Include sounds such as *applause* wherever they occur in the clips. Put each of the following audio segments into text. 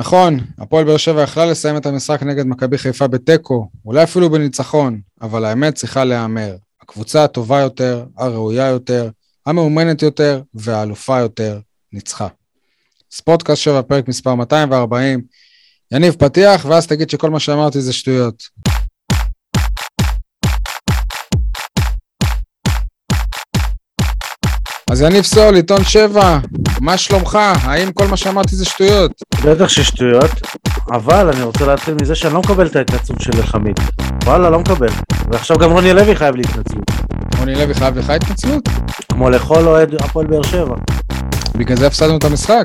נכון, הפועל באר שבע יכלה לסיים את המשחק נגד מכבי חיפה בתיקו, אולי אפילו בניצחון, אבל האמת צריכה להיאמר. הקבוצה הטובה יותר, הראויה יותר, המאומנת יותר והאלופה יותר ניצחה. ספורטקאסט 7, פרק מספר 240. יניב, פתיח, ואז תגיד שכל מה שאמרתי זה שטויות. אז יניב סול, עיתון 7, מה שלומך? האם כל מה שאמרתי זה שטויות? בטח ששטויות, אבל אני רוצה להתחיל מזה שאני לא מקבל את ההתנצלות של חמיד. וואלה, לא מקבל. ועכשיו גם רוני לוי חייב לי התנצלות. רוני לוי חייב לך התנצלות? כמו לכל אוהד הפועל באר שבע. בגלל זה הפסדנו את המשחק.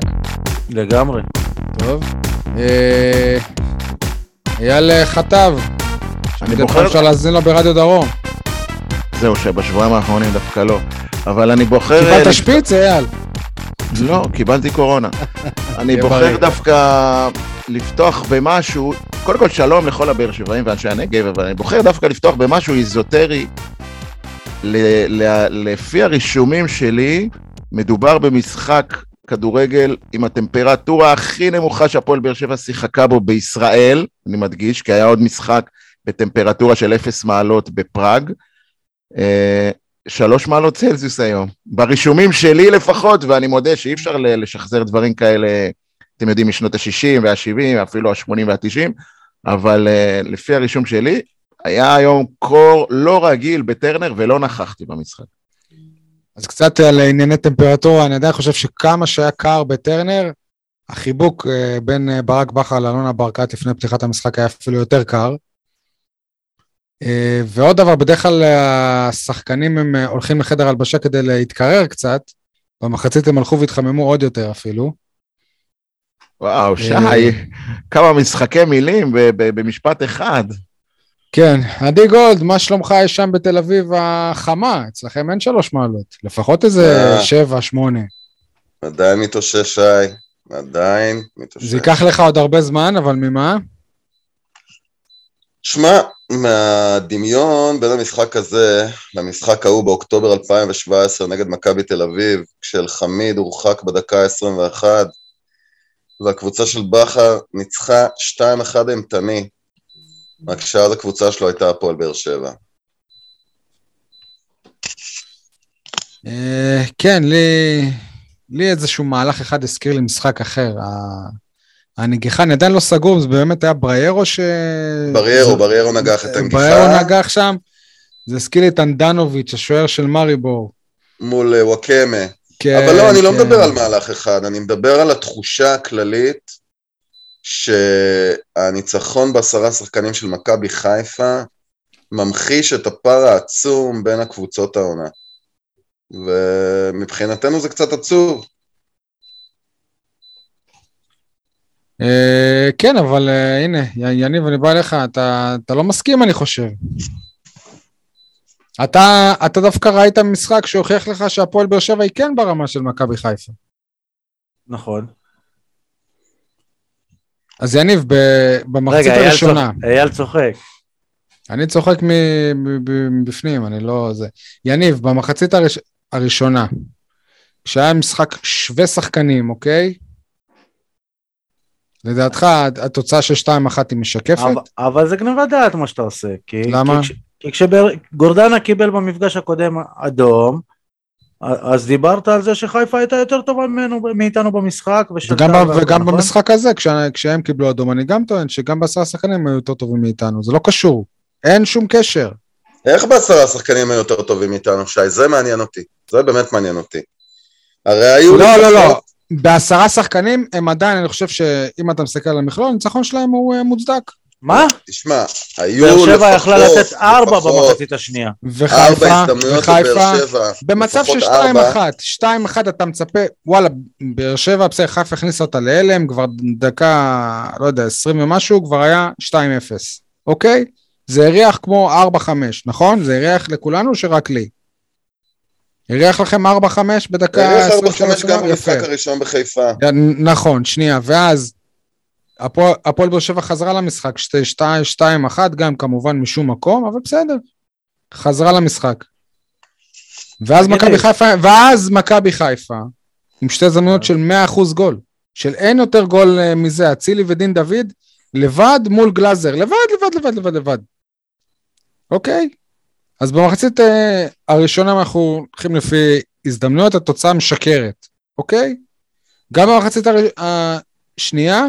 לגמרי. טוב. אה, אייל חטב. אני בוחר, אפשר להאזין לו ברדיו דרום. זהו שבשבועיים האחרונים דווקא לא, אבל אני בוחר... קיבלת אה, שפיץ, אייל? לא, קיבלתי קורונה. *laughs* אני בוחר. דווקא לפתוח במשהו, קודם כל שלום לכל הבאר שבעים ואנשי הנגב, אבל אני בוחר דווקא לפתוח במשהו איזוטרי. לפי הרישומים שלי, מדובר במשחק כדורגל עם הטמפרטורה הכי נמוכה שהפועל באר שבע שיחקה בו בישראל, אני מדגיש, כי היה עוד משחק בטמפרטורה של אפס מעלות בפראג. שלוש מעלות צלזיוס היום. ברישומים שלי לפחות, ואני מודה שאי אפשר לשחזר דברים כאלה, אתם יודעים, משנות ה-60 וה-70, אפילו ה-80 וה-90, אבל uh, לפי הרישום שלי, היה היום קור לא רגיל בטרנר ולא נכחתי במשחק. אז קצת על ענייני טמפרטורה, אני עדיין חושב שכמה שהיה קר בטרנר, החיבוק אה, בין אה, ברק בכר לאלונה ברקת לפני פתיחת המשחק היה אפילו יותר קר. אה, ועוד דבר, בדרך כלל השחקנים הם אה, הולכים לחדר הלבשה כדי להתקרר קצת, במחצית הם הלכו והתחממו עוד יותר אפילו. וואו, שי, אה. כמה משחקי מילים במשפט אחד. כן, עדי גולד, מה שלומך יש שם בתל אביב החמה? אצלכם אין שלוש מעלות, לפחות איזה. שבע, שמונה. עדיין מתאושש, שי. עדיין מתאושש. זה ייקח לך עוד הרבה זמן, אבל ממה? שמע, מהדמיון בין המשחק הזה למשחק ההוא באוקטובר 2017 נגד מכבי תל אביב, כשאלחמיד הורחק בדקה ה-21, והקבוצה של בכר ניצחה 2-1 אימתני, רק שאז הקבוצה שלו הייתה הפועל באר שבע. אה, כן, לי, איזשהו מהלך אחד הזכיר לי משחק אחר. אני עדיין לא סגור, זה באמת היה בריירו ש... בריירו, זה- בריירו נגח את הנגיחה. בריירו נגח שם. זה הזכיר את אנדנוביץ', השוער של מאריבור. מול אה, וואקמה. כן, אבל לא, אני לא כן. מדבר על מהלך אחד, אני מדבר על התחושה הכללית שהניצחון בעשרה שחקנים של מכבי חיפה ממחיש את הפער העצום בין הקבוצות העונה. ומבחינתנו זה קצת עצוב. אה, כן, אבל אה, הנה, יניב, אני בא אליך, אתה, אתה לא מסכים, אני חושב. אתה, אתה דווקא ראית משחק שהוכיח לך שהפועל באר שבע היא כן ברמה של מכבי חיפה. נכון. אז יניב, ב- במחצית רגע, הראשונה, צוח- אייל צוחק. אני צוחק מבפנים, אני לא... זה. יניב, במחצית הראש... הראשונה, כשהיה משחק שווה שחקנים, אוקיי? לדעתך התוצאה של 2-1 היא משקפת? אבל- אבל זה גניבת דעת מה שאתה עושה. כי- למה? כי כש- כי כשגורדנה קיבל במפגש הקודם אדום, אז דיברת על זה שחיפה הייתה יותר טובה ממנו, מאיתנו במשחק. וגם, ב- וגם נכון? במשחק הזה, כשה, כשהם קיבלו אדום, אני גם טוען שגם בעשרה שחקנים הם היו יותר טובים מאיתנו, זה לא קשור. אין שום קשר. איך בעשרה שחקנים היו יותר טובים מאיתנו, שי? זה מעניין אותי. זה באמת מעניין אותי. הרי היו... לא, לא, לא. בעשרה שחקנים, הם עדיין, אני חושב שאם אתה מסתכל על המכלול, הניצחון שלהם הוא אה, מוצדק. מה? תשמע, היו באר לפחות... שבע יכלה לתת ארבע במחצית השנייה. וחיפה, ארבע וחיפה. במצב של לפחות ארבע. 2-1, 2-1 אתה מצפה, וואלה, באר שבע, בסדר, חיפה הכניסה אותה להלם, כבר דקה, לא יודע, 20 ומשהו, כבר היה 2-0, אוקיי? זה הריח כמו 4-5, נכון? זה הריח לכולנו שרק לי? הריח לכם 4-5 בדקה הריח 23? 4-5 גם. במשחק הראשון בחיפה. נכון, שנייה, ואז הפועל באר שבע חזרה למשחק, 2-1, גם כמובן משום מקום, אבל בסדר, חזרה למשחק. ואז מכבי. חיפה, ואז מכבי חיפה, עם שתי הזדמנויות של 100% גול. של אין יותר גול אה, מזה, אצילי ודין דוד, לבד מול גלאזר, לבד, לבד, לבד, לבד, לבד. אוקיי? אז במחצית אה, הראשונה אנחנו הולכים לפי הזדמנויות, התוצאה משקרת, אוקיי? גם במחצית הר... השנייה,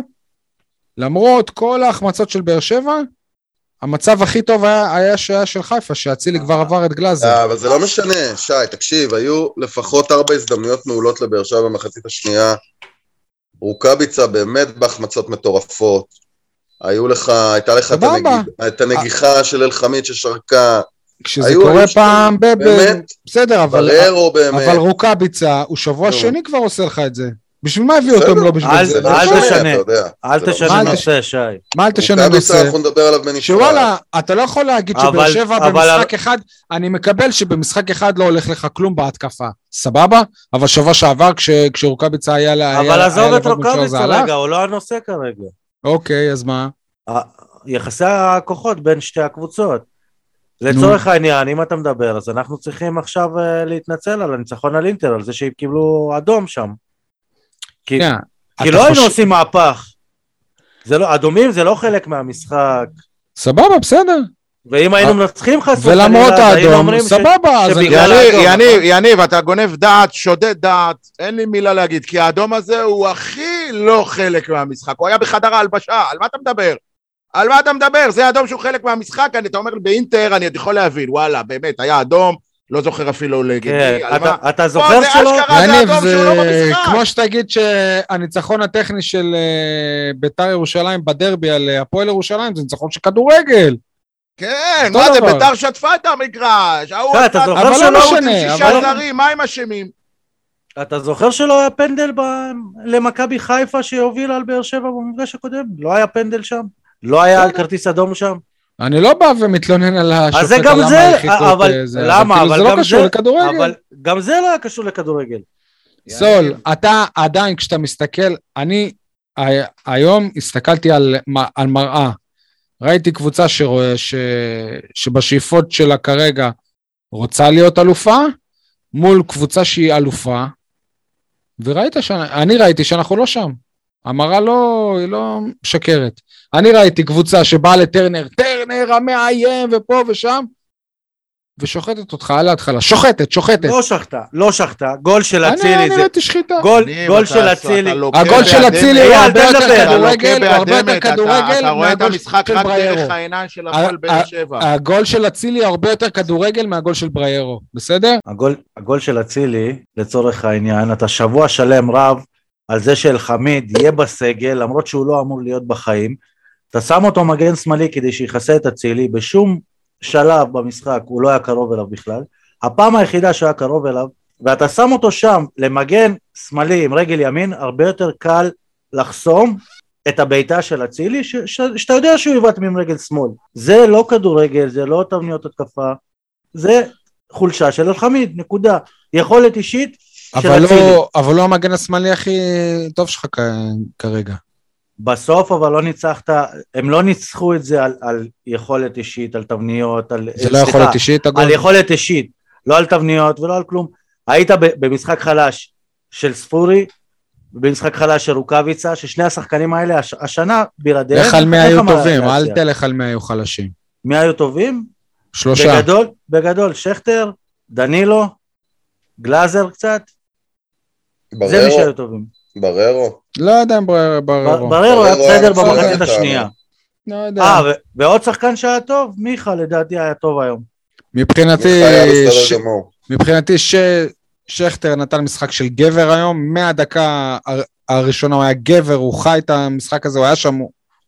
למרות כל ההחמצות של באר שבע, המצב הכי טוב היה, היה שהיה של חיפה, שאצילי כבר עבר את גלאזר. אה, אבל זה לא משנה, שי, תקשיב, היו לפחות ארבע הזדמנויות מעולות לבאר שבע במחצית השנייה. רוקאביצה באמת בהחמצות מטורפות. היו לך, הייתה לך את. הנגיד, את הנגיחה של אלחמיד ששרקה. כשזה קורה פעם ב... באמת? בסדר, אבל, בררו באמת. אבל רוקאביצה, הוא שבוע. שני כבר עושה לך את זה. בשביל מה הביאו אותו. אם לא בשביל אל- זה? לא אל משנה, תשנה. אל לא תשנה. נושא, שי. מה אל תשנה נושא? אנחנו נדבר עליו בנפרד. שוואלה, אתה לא יכול להגיד שבאר אבל- שבע אבל- במשחק אחד, אני מקבל שבמשחק אחד לא הולך לך כלום בהתקפה, סבבה? אבל שבוע שעבר כש- כשרוקאביצה היה. היה- אבל היה עזוב את לבד רוקאביצה? רגע, הוא לא הנושא כרגע. אוקיי, אז מה? יחסי הכוחות בין שתי הקבוצות. לצורך העניין, אם אתה מדבר, אז אנחנו צריכים עכשיו אה, להתנצל על הניצחון על אינטר, על זה שהם קיבלו אדום שם. כי, שנייה, כי אתה לא היינו חושב- עושים מהפך. זה לא, אדומים זה לא חלק מהמשחק, סבבה, בסדר. ואם היינו מנצחים חס ולמרות וחלילה, היינו האדום, אומרים ש- סבבה, אז יניב, האדום? יניב, אתה גונב דעת, שודד דעת, אין לי מילה להגיד, כי האדום הזה הוא הכי לא חלק מהמשחק, הוא היה בחדר ההלבשה, על מה אתה מדבר? על מה אתה מדבר? זה אדום שהוא חלק מהמשחק, אני, אתה אומר באינטר, אני עוד יכול להבין, וואלה, באמת, היה אדום, לא זוכר אפילו כן, לגבי, על אתה- מה? אתה זוכר זה שלא? אשכרה, זה יניב, אדום שהוא לא זה במשחק. כמו שתגיד שהניצחון הטכני של אה, ביתר ירושלים בדרבי על אה, הפועל ירושלים זה ניצחון של כדורגל. כן, מה זה. ביתר שטפה את המגרש, ההוא כן, עשה- אבל לא משנה, שישה זרים, מה הם אשמים? אתה זוכר שלא היה פנדל ב... למכבי חיפה שהובילה על באר שבע במפגש הקודם? לא היה פנדל שם? לא היה בסדר. כרטיס אדום שם? אני לא בא ומתלונן על השופט, אז זה על גם למה זה, הרחיקו את, אבל זה, למה? כאילו אבל זה לא קשור זה- לכדורגל. אבל גם זה לא היה קשור לכדורגל. סול, אתה עדיין, כשאתה מסתכל, אני היום הסתכלתי על, על מראה. ראיתי קבוצה שרואה, ש, שבשאיפות שלה כרגע רוצה להיות אלופה, מול קבוצה שהיא אלופה, וראית שאני ראיתי שאנחנו לא שם. המראה לא, היא לא משקרת. אני ראיתי קבוצה שבאה לטרנר, טרנר המאיים ופה ושם, ושוחטת אותך על ההתחלה. שוחטת, שוחטת. לא שחטה, לא שחטה, גול של אני אצילי אני זה... ראיתי שחיטה. גול גול של אצילי. הגול של. אצילי הוא הרבה יותר כדורגל, הוא הרבה יותר כדורגל אתה רואה את מהגול המשחק של רק בריירו. דרך העיניים של הפועל באר שבע. הגול של אצילי הרבה יותר כדורגל מהגול של בריירו, בסדר? הגול, הגול של אצילי, לצורך העניין, אתה שבוע שלם רב על זה שאלחמיד יהיה בסגל, למרות שהוא לא אמור להיות בחיים. אתה שם אותו מגן שמאלי כדי שיכסה את אצילי, בשום שלב במשחק הוא לא היה קרוב אליו בכלל. הפעם היחידה שהיה קרוב אליו, ואתה שם אותו שם למגן שמאלי עם רגל ימין, הרבה יותר קל לחסום את הבעיטה של אצילי, שאתה יודע שהוא יבעט עם רגל שמאל. זה לא כדורגל, זה לא תבניות התקפה, זה חולשה של אלחמיד, נקודה. יכולת אישית אבל. לא, אבל לא המגן השמאלי הכי טוב שלך כ- כרגע. בסוף אבל לא ניצחת, הם לא ניצחו את זה על, על יכולת אישית, על תבניות, על... זה לא סליחה, יכולת אישית הגול? על יכולת אישית, לא על תבניות ולא על כלום. היית ב- במשחק חלש של ספורי, במשחק חלש של רוקאביצה, ששני השחקנים האלה הש, השנה בלעדיהם, לך על מי היו טובים, אל. תלך על מי היו חלשים. מי היו טובים? שלושה. בגדול, בגדול, שכטר, דנילו, גלאזר קצת, זה מי שהיו בררו, טובים. בררו. לא יודע אם בררו. בררו בררו היה בסדר במחצית. השנייה. לא יודע. אה, ו- ועוד שחקן שהיה טוב, מיכה לדעתי היה טוב היום. מבחינתי, ש-. מבחינתי ש... שכטר נתן משחק של גבר היום, מהדקה הר- הראשונה הוא היה גבר, הוא חי את המשחק הזה, הוא היה שם,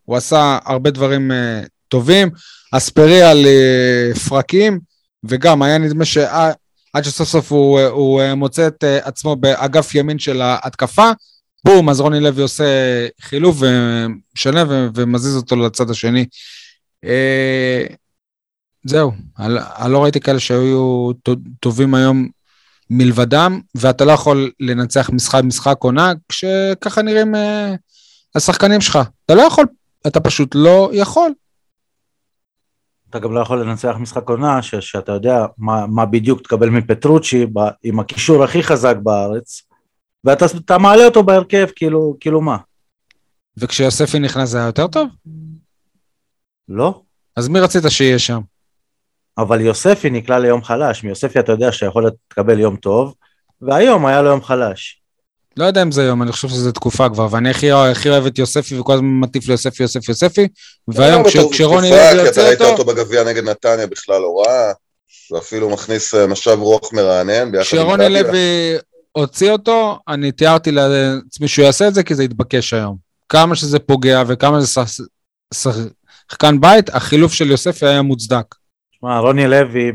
הוא, עשה הרבה דברים uh, טובים, אספרי על uh, פרקים, וגם היה נדמה שעד שסוף סוף הוא, הוא uh, מוצא את uh, עצמו באגף ימין של ההתקפה, בום, אז רוני לוי עושה חילוף ומשנה ומזיז אותו לצד השני. זהו, אני לא ראיתי כאלה שהיו טו- טובים היום מלבדם, ואתה לא יכול לנצח משחק משחק עונה כשככה נראים אה, השחקנים שלך. אתה לא יכול, אתה פשוט לא יכול. אתה גם לא יכול לנצח משחק עונה, ש- שאתה יודע מה, מה בדיוק תקבל מפטרוצ'י ב- עם הקישור הכי חזק בארץ, ואתה אתה מעלה אותו בהרכב, כאילו, כאילו מה? וכשיוספי נכנס זה היה יותר טוב? לא? אז מי רצית שיהיה שם? אבל יוספי נקלע ליום חלש, מיוספי אתה יודע שיכול לקבל יום טוב, והיום היה לו יום חלש. לא יודע אם זה יום, אני חושב שזו תקופה כבר, ואני הכי, הכי אוהב את יוספי וכל הזמן מטיף ליוספי, יוספי, יוספי, והיום כש, כשרוני לוי כי אתה יוצא ראית אותו, אותו בגביע נגד נתניה בכלל לא רע, ואפילו מכניס אה, משב רוח מרענן ביחד עם כשרוני. לוי הוציא אותו, אני תיארתי לעצמי שהוא יעשה את זה, כי זה יתבקש היום. כמה שזה פוגע וכמה זה שח- שחקן בית, החילוף של יוספי היה מוצדק. שמע, רוני לוי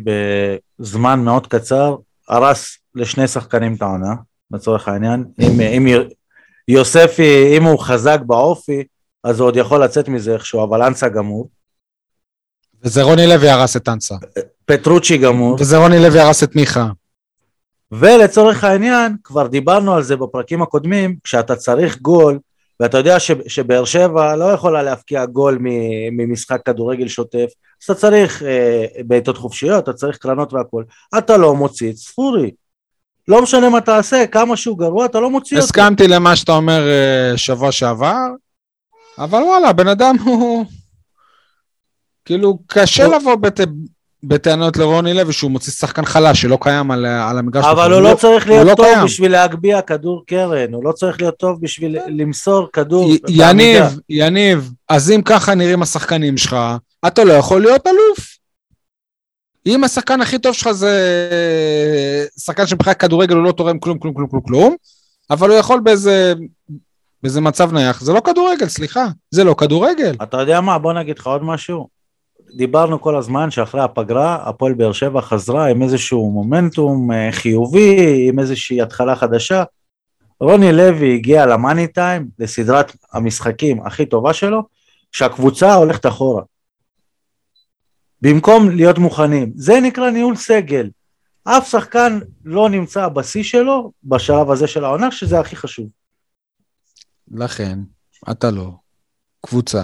בזמן מאוד קצר הרס לשני שחקנים את העונה, לצורך העניין. אם, אם יוספי, אם הוא חזק באופי, אז הוא עוד יכול לצאת מזה איכשהו, אבל אנסה גמור. וזה רוני לוי הרס את אנסה. פטרוצ'י גמור. וזה רוני לוי הרס את מיכה. ולצורך העניין, כבר דיברנו על זה בפרקים הקודמים, כשאתה צריך גול, ואתה יודע ש, שבאר שבע לא יכולה להפקיע גול ממשחק כדורגל שוטף, אז אתה צריך אה, בעיטות חופשיות, אתה צריך קרנות והכול, אתה לא מוציא את ספורי. לא משנה מה תעשה, כמה שהוא גרוע, אתה לא מוציא אותו. הסכמתי למה שאתה אומר אה, שבוע שעבר, אבל וואלה, בן אדם הוא... כאילו, קשה לבוא בת... בטענות לרוני לוי שהוא מוציא שחקן חלש שלא קיים על, על המגרש. אבל הוא הוא לא צריך להיות לא טוב קיים. בשביל להגביה כדור קרן, הוא לא צריך להיות טוב בשביל למסור כדור. י-. יניב, יניב, אז אם ככה נראים השחקנים שלך, אתה לא יכול להיות אלוף. אם השחקן הכי טוב שלך זה שחקן שמבחינת כדורגל הוא לא תורם כלום, כלום, כלום, כלום, כלום, אבל הוא יכול באיזה, באיזה מצב נייח, זה לא כדורגל, סליחה, זה לא כדורגל. אתה יודע מה, בוא נגיד לך עוד משהו. דיברנו כל הזמן שאחרי הפגרה, הפועל באר שבע חזרה עם איזשהו מומנטום אה, חיובי, עם איזושהי התחלה חדשה. רוני לוי הגיע למאני טיים, לסדרת המשחקים הכי טובה שלו, שהקבוצה הולכת אחורה. במקום להיות מוכנים. זה נקרא ניהול סגל. אף שחקן לא נמצא בשיא שלו בשלב הזה של העונה, שזה הכי חשוב. לכן, אתה לא קבוצה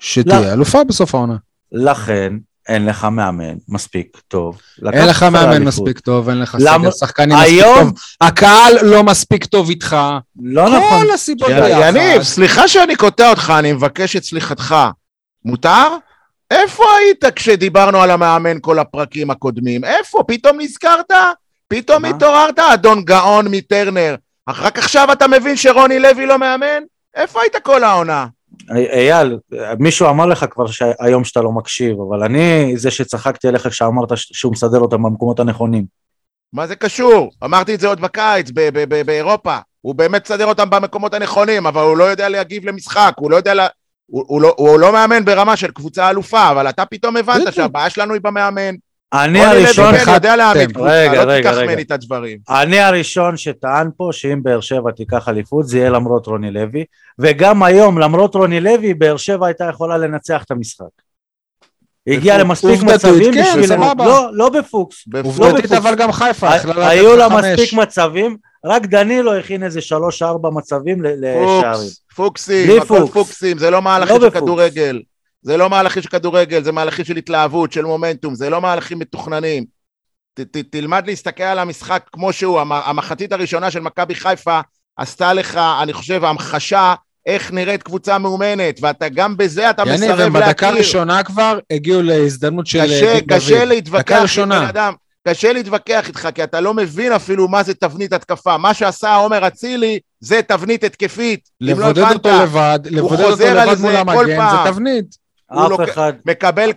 שתהיה לא. אלופה בסוף העונה. לכן, אין לך מאמן מספיק טוב. אין לך מאמן לאליפות. מספיק טוב, אין לך למה- סגל שחקנים מספיק היום- טוב, הקהל לא מספיק טוב איתך, לא נכון. כל הסיבות ביחד. יניב, סליחה שאני קוטע אותך, אני מבקש את סליחתך. מותר? איפה היית כשדיברנו על המאמן כל הפרקים הקודמים? איפה? פתאום נזכרת? פתאום מה? התעוררת, אדון גאון מטרנר. רק עכשיו אתה מבין שרוני לוי לא מאמן? איפה היית כל העונה? אייל, מישהו אמר לך כבר שהיום שאתה לא מקשיב, אבל אני זה שצחקתי עליך כשאמרת שהוא מסדר אותם במקומות הנכונים. מה זה קשור? אמרתי את זה עוד בקיץ, באירופה. הוא באמת מסדר אותם במקומות הנכונים, אבל הוא לא יודע להגיב למשחק, הוא לא יודע... הוא, הוא, לא, הוא לא מאמן ברמה של קבוצה אלופה, אבל אתה פתאום הבנת. שהבעיה שלנו היא במאמן. אני הראשון, כן יודע להעמיד אתם. קבוצה, רגע, לא רגע, תיקח רגע. ממני את הדברים. אני הראשון שטען פה שאם באר שבע תיקח אליפות זה יהיה למרות רוני לוי, וגם היום למרות רוני לוי באר שבע הייתה יכולה לנצח את המשחק. הגיעה בפוק- למספיק מצבים כן, בשביל... סבבה. לא, לא בפוקס. עובדתית, בפוקס. אבל גם חיפה היו לה. מספיק מצבים, רק דנילו הכין איזה שלוש-ארבע מצבים לשערים. פוקס, פוקסים, הכל פוקס. פוקסים, זה לא מהלכים לא של בפוקס. כדורגל. זה לא מהלכים של כדורגל, זה מהלכים של התלהבות, של מומנטום, זה לא מהלכים מתוכננים. ת, ת, תלמד להסתכל על המשחק כמו שהוא. המ- המחצית הראשונה של מכבי חיפה עשתה לך, אני חושב, המחשה איך נראית קבוצה מאומנת, ואתה גם בזה אתה יניב, מסרב הם בדקה להכיר. הראשונה כבר הגיעו להזדמנות של קשה, דין קשה דוד. להתווכח עם. בן אדם, קשה להתווכח איתך, כי אתה לא מבין אפילו מה זה תבנית התקפה. מה שעשה עומר אצילי זה תבנית התקפית. אם לא לבודד הבנת, אותו לבד, לבודד אותו לבד זה מול כל המגן, פעם. זה תבנית. הוא אף לוק- אחד, מקבל,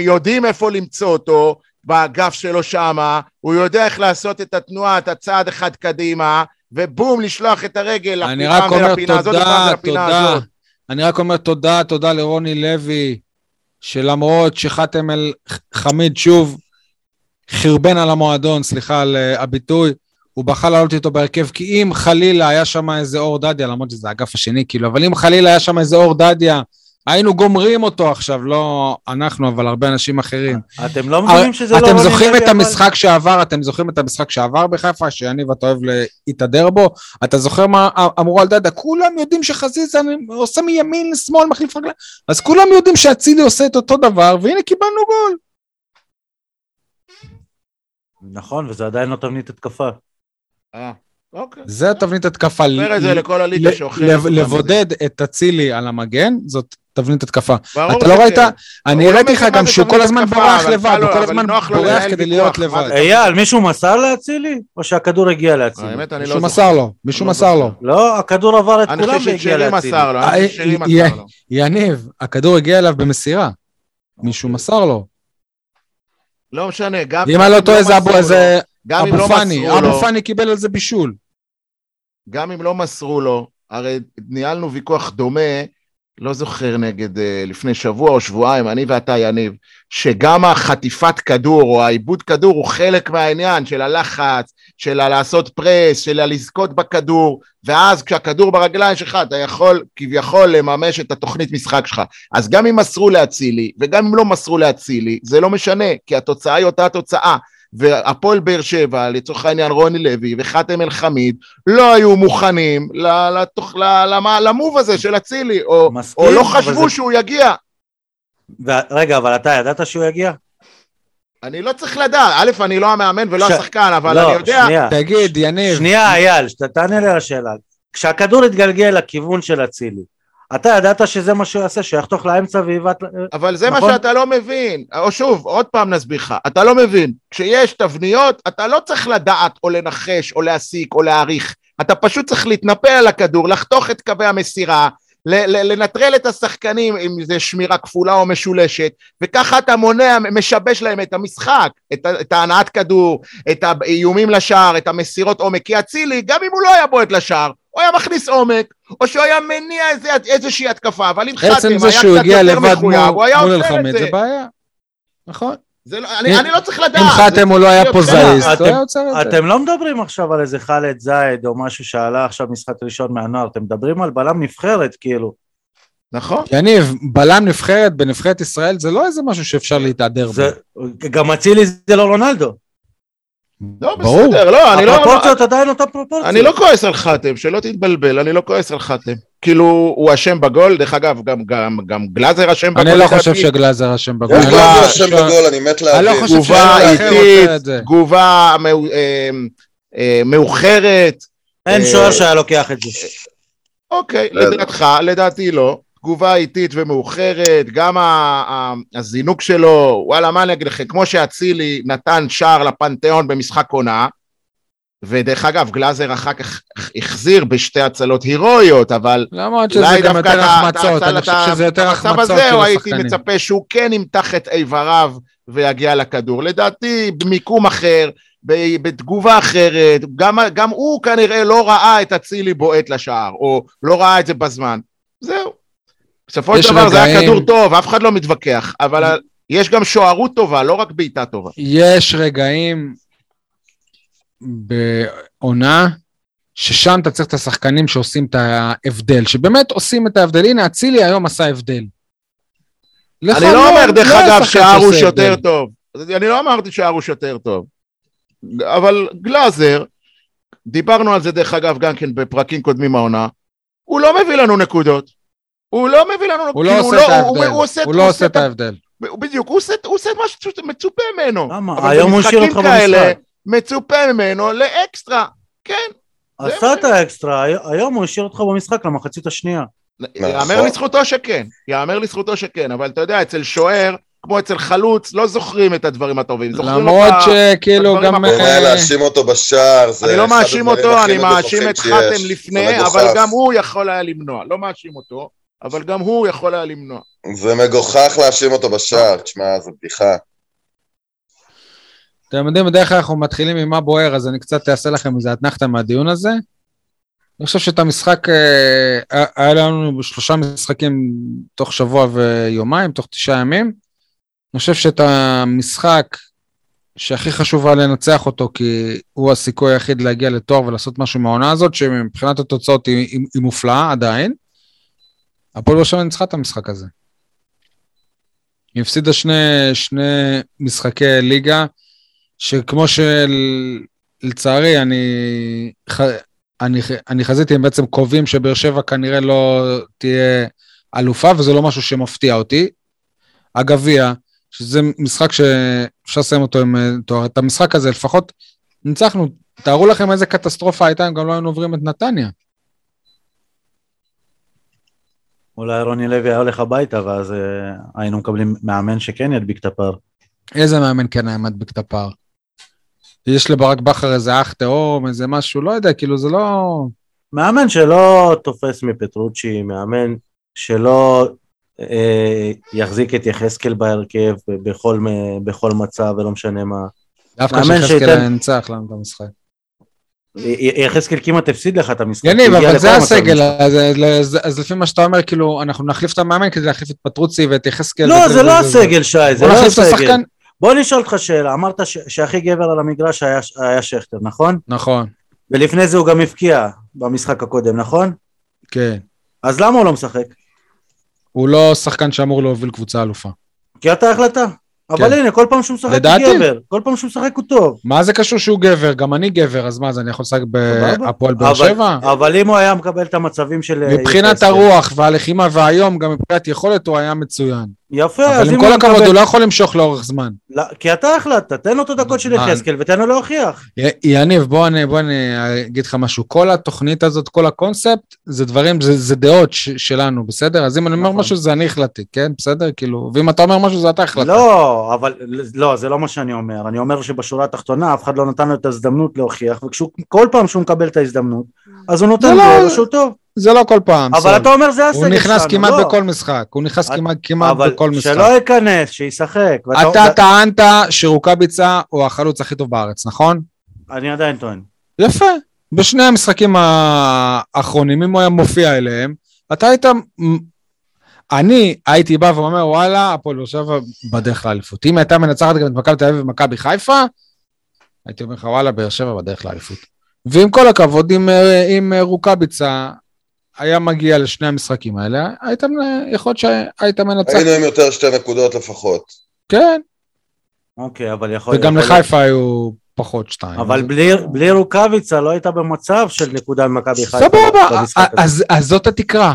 יודעים איפה למצוא אותו, באגף שלו שמה, הוא יודע איך לעשות את התנועה, את הצעד אחד קדימה, ובום, לשלוח את הרגל אני לפעם רק אומר ולפינה הזאת, תודה, ופעם ולפינה תודה. הזאת. אני רק אומר תודה, תודה לרוני לוי, שלמרות שחאתם אל חמיד שוב חרבן על המועדון, סליחה על אה, הביטוי, הוא בחר לעלות איתו בהרכב, כי אם חלילה היה שם איזה אור דדיה, למרות שזה האגף השני, כאילו, אבל אם חלילה היה שם איזה אור דדיה, היינו גומרים אותו עכשיו, לא אנחנו, אבל הרבה אנשים אחרים. אתם לא מבינים שזה לא אתם זוכרים את המשחק שעבר, אתם זוכרים את המשחק שעבר בחיפה, שיניב אתה אוהב להתהדר בו? אתה זוכר מה אמרו על דדה? כולם יודעים שחזיזה עושה מימין לשמאל, מחליף רגליים, אז כולם יודעים שאצילי עושה את אותו דבר, והנה קיבלנו גול. נכון, וזה עדיין לא תבנית התקפה. אה, אוקיי. זה תבנית התקפה. אומר את זה לכל הליגה ל- שאוכלת. לב- אותם. לבודד את אצילי על המגן, זאת תבנית התקפה. אתה לא. ראית? אני לא הראיתי לך גם שהוא כל הזמן בורח לבד, לא, הוא כל אבל הזמן בורח כדי להיות לבד. אייל, מישהו מסר לאצילי? או שהכדור הגיע לאצילי? האמת, אני לא מישהו זוכר. מסר לו, מישהו לא מסר לו. לא, הכדור עבר את אני כולם והגיע לאצילי. מסר לו, אה, אני חושב ששרי יהיה- מסר לו. יניב, הכדור הגיע אליו במסירה. מישהו מסר לו. לא משנה, גם אם אני לא טועה זה אבו- זה לא פאני, אבו פאני קיבל על זה בישול. גם אם לא מסרו לו, הרי ניהלנו ויכוח דומה, לא זוכר נגד, אה, לפני שבוע או שבועיים, אני ואתה יניב, שגם החטיפת כדור או העיבוד כדור הוא חלק מהעניין של הלחץ, של הלעשות פרס, של הלזכות בכדור, ואז כשהכדור ברגליים שלך אתה יכול כביכול לממש את התוכנית משחק שלך. אז גם אם מסרו לאצילי, וגם אם לא מסרו לאצילי, זה לא משנה, כי התוצאה היא אותה תוצאה. והפועל באר שבע, לצורך העניין רוני לוי וחאתם אל חמיד, לא היו מוכנים לתוך, למוב הזה של אצילי, או, מסכים, או לא חשבו זה- שהוא יגיע. ו- רגע, אבל אתה ידעת שהוא יגיע? אני לא צריך לדעת, א', אני לא המאמן ולא ש- השחקן, אבל לא, אני יודע, שנייה. תגיד, יניב, שנייה, אייל, תענה לי על השאלה. כשהכדור התגלגל לכיוון של אצילי, אתה ידעת שזה מה שהוא יעשה, שהוא יחתוך לאמצע ויבעט... אבל זה מה נכון. שאתה לא מבין. או שוב, עוד פעם נסביר לך, אתה לא מבין. כשיש תבניות, אתה לא צריך לדעת או לנחש או להסיק או להעריך. אתה פשוט צריך להתנפל על הכדור, לחתוך את קווי המסירה, לנטרל את השחקנים אם זה שמירה כפולה או משולשת, וככה אתה מונע, משבש להם את המשחק, את, את ההנעת כדור, את האיומים לשער, את המסירות עומק, כי אצילי, גם אם הוא לא היה בועט לשער, הוא היה מכניס עומק, או שהוא היה מניע איזה, איזושהי התקפה, אבל אם חתם היה קצת יותר מחויב, הוא היה עושה את. זה בעיה. נכון. זה לא, אני, אני לא צריך לדעת. אם חתם הוא לא היה זה- פוזאיסט, אתם- הוא היה עוצר את זה. אתם לא מדברים עכשיו על איזה חאלד זייד או משהו שעלה עכשיו משחק ראשון מהנוער, אתם מדברים על בלם נבחרת, כאילו. נכון. יניב, בלם נבחרת בנבחרת ישראל זה לא איזה משהו שאפשר להתהדר בו. זה, גם אצילי זה לא רונלדו. לא, ברור. בסדר, לא, אני לא... הפרופורציות עדיין אותה פרופורציה. אני לא כועס על חתם, שלא תתבלבל, אני לא כועס על חתם. כאילו, הוא אשם בגול, דרך אגב, גם, גם, גם גלאזר אשם בגול. אני לא. חושב שגלאזר אשם בגול. גלאזר לא ש- בגול, אני מת אני לא להבין. חושב תגובה איטית. תגובה אה, אה, מאוחרת. אין אה, שוער שהיה לוקח את זה. אוקיי, בסדר. לדעתך, לדעתי לא. תגובה איטית ומאוחרת, גם הזינוק שלו, וואלה, מה אני אגיד לכם, כמו שאצילי נתן שער לפנתיאון במשחק עונה, ודרך אגב, גלאזר אחר כך החזיר בשתי הצלות הירואיות, אבל למרות שזה גם יותר החמצות, אני חושב שזה יותר במצב החמצות הזה, של או הייתי השחקנים. מצפה שהוא כן ימתח את איבריו ויגיע לכדור. לדעתי, במיקום אחר, בתגובה אחרת, גם, גם הוא כנראה לא ראה את אצילי בועט לשער, או לא ראה את זה בזמן. זהו. בסופו של דבר זה היה כדור טוב, אף אחד לא מתווכח, אבל יש גם שוערות טובה, לא רק בעיטה טובה. יש רגעים בעונה ששם אתה צריך את השחקנים שעושים את ההבדל, שבאמת עושים את ההבדל. הנה, אצילי היום עשה הבדל. אני לא אומר, דרך לא אגב, שהרוש יותר. טוב. אני לא אמרתי שהרוש יותר טוב. אבל גלאזר, דיברנו על זה דרך אגב גם כן בפרקים קודמים העונה, הוא לא מביא לנו נקודות. הוא לא מביא לנו הוא לא כאילו, עושה את הוא- ההבדל. הוא הוא לא עושה את ההבדל. בדיוק, הוא עושה, הוא עושה מה שמצופה ממנו. למה? היום הוא השאיר אותך במשחק. מצופה ממנו לאקסטרה. כן, עשה את האקסטרה, הי- היום הוא השאיר אותך במשחק למחצית השנייה. נכון. יאמר לזכותו שכן, יאמר לזכותו שכן, אבל אתה יודע, אצל שוער, כמו אצל חלוץ, לא זוכרים את הדברים הטובים. למרות את שכאילו גם... אה, להאשים אותו בשער, זה אני לא מאשים אותו, אני מאשים את. חתם לפני. אבל גם הוא יכול היה למנוע. לא מאשים אותו, אבל גם הוא יכול היה למנוע. זה מגוחך להאשים אותו בשער, תשמע, זו בדיחה. אתם יודעים, בדרך כלל אנחנו מתחילים עם מה בוער, אז אני קצת אעשה לכם איזה אתנחתא מהדיון הזה. אני חושב שאת המשחק, אה, היה- היה לנו שלושה משחקים תוך שבוע ויומיים, תוך תשעה ימים. אני חושב שאת המשחק שהכי חשוב היה לנצח אותו, כי הוא הסיכוי היחיד להגיע לתואר ולעשות משהו מהעונה הזאת, שמבחינת התוצאות היא, היא, היא מופלאה עדיין. הפועל באר שבע ניצחה את המשחק הזה. היא הפסידה שני, שני משחקי ליגה, שכמו שלצערי אני, ח, אני, אני חזיתי, הם בעצם קובעים שבאר שבע כנראה לא תהיה אלופה, וזה לא משהו שמפתיע אותי. הגביע, שזה משחק שאפשר לסיים אותו עם תואר, את המשחק הזה לפחות ניצחנו תארו לכם איזה קטסטרופה הייתה אם גם לא היינו עוברים את נתניה. אולי רוני לוי היה הולך הביתה, ואז אה, היינו מקבלים מאמן שכן ידביק את הפער. איזה מאמן כן היה מדביק את הפער? יש לברק בכר איזה אח תאום, איזה משהו, לא יודע, כאילו זה לא... מאמן שלא תופס מפטרוצ'י, מאמן שלא אה, יחזיק את יחזקאל בהרכב בכל, בכל מצב ולא משנה מה. דווקא שיחזקאל שייתן- ינצח לנו את המשחק. י- יחזקאל כמעט הפסיד לך את המשחק. יניב, אבל זה הסגל. אז, אז, אז לפי מה שאתה אומר, כאילו, אנחנו נחליף את המאמן כדי להחליף את פטרוצי ואת יחזקאל. לא, זה לא הסגל, שי, זה לא הסגל. בוא נשאל אותך שאלה, אמרת ש- שהכי גבר על המגרש היה, היה שכטר, נכון? נכון, ולפני זה הוא גם הבקיע במשחק הקודם, נכון? כן. אז למה הוא לא משחק? הוא לא שחקן שאמור להוביל קבוצה אלופה. כי אתה החלטה. אבל כן. הנה, כל פעם שהוא משחק הוא לדעתי. גבר, כל פעם שהוא משחק הוא טוב. מה זה קשור שהוא גבר? גם אני גבר, אז מה, אז אני יכול לשחק. בהפועל באר אבל- שבע? אבל אם הוא היה מקבל את המצבים של... אה, מבחינת הרוח והלחימה והיום, גם מבחינת יכולת, הוא היה מצוין. יפה, אבל אז עם אם כל הוא הכבוד, מקבל... הוא לא יכול למשוך לאורך זמן. לא, כי אתה החלטת, תן לו את הדקות של? יחזקאל ותן לו להוכיח. י- יניב, בוא אני, בוא אני אגיד לך משהו. כל התוכנית הזאת, כל הקונספט, זה דברים, זה, זה דעות ש, שלנו, בסדר? אז אם אני אומר נכון. משהו, זה אני החלטתי, כן? בסדר? כאילו, ואם אתה אומר משהו, זה אתה החלטת. לא, אבל לא, זה לא מה שאני אומר. אני אומר שבשורה התחתונה אף אחד לא נתן לו את ההזדמנות להוכיח, וכל פעם שהוא מקבל את ההזדמנות, אז הוא נותן זה לא- לו שהוא טוב. זה לא כל פעם. אבל סול. אתה אומר זה הסגל הוא שלנו, נכנס כמעט לא. בכל משחק. הוא נכנס את- כמעט, כמעט אבל בכל משחק. שלא ייכנס, שישחק. ואתה- אתה טענת שרוקאביצה הוא החלוץ הכי טוב בארץ, נכון? אני עדיין טוען. יפה. בשני המשחקים האחרונים, אם הוא היה מופיע אליהם, אתה היית... אני הייתי בא ואומר, וואלה, הפועל באר שבע בדרך לאליפות. אם הייתה מנצחת גם את מכבי תל אביב ומכבי חיפה, הייתי אומר לך, וואלה, באר שבע בדרך לאליפות. ועם כל הכבוד, אם, אה, אם אה, רוקאביצה היה מגיע לשני המשחקים האלה, היית, יכול להיות שהיית מנצח. היינו עם יותר שתי נקודות לפחות. כן, אוקיי, אבל יכול... וגם להיות- לחיפה היו פחות שתיים. אבל בלי, בלי רוקאביצה לא היית במצב של נקודה ממכבי חיפה. סבבה. אז, אז זאת התקרה.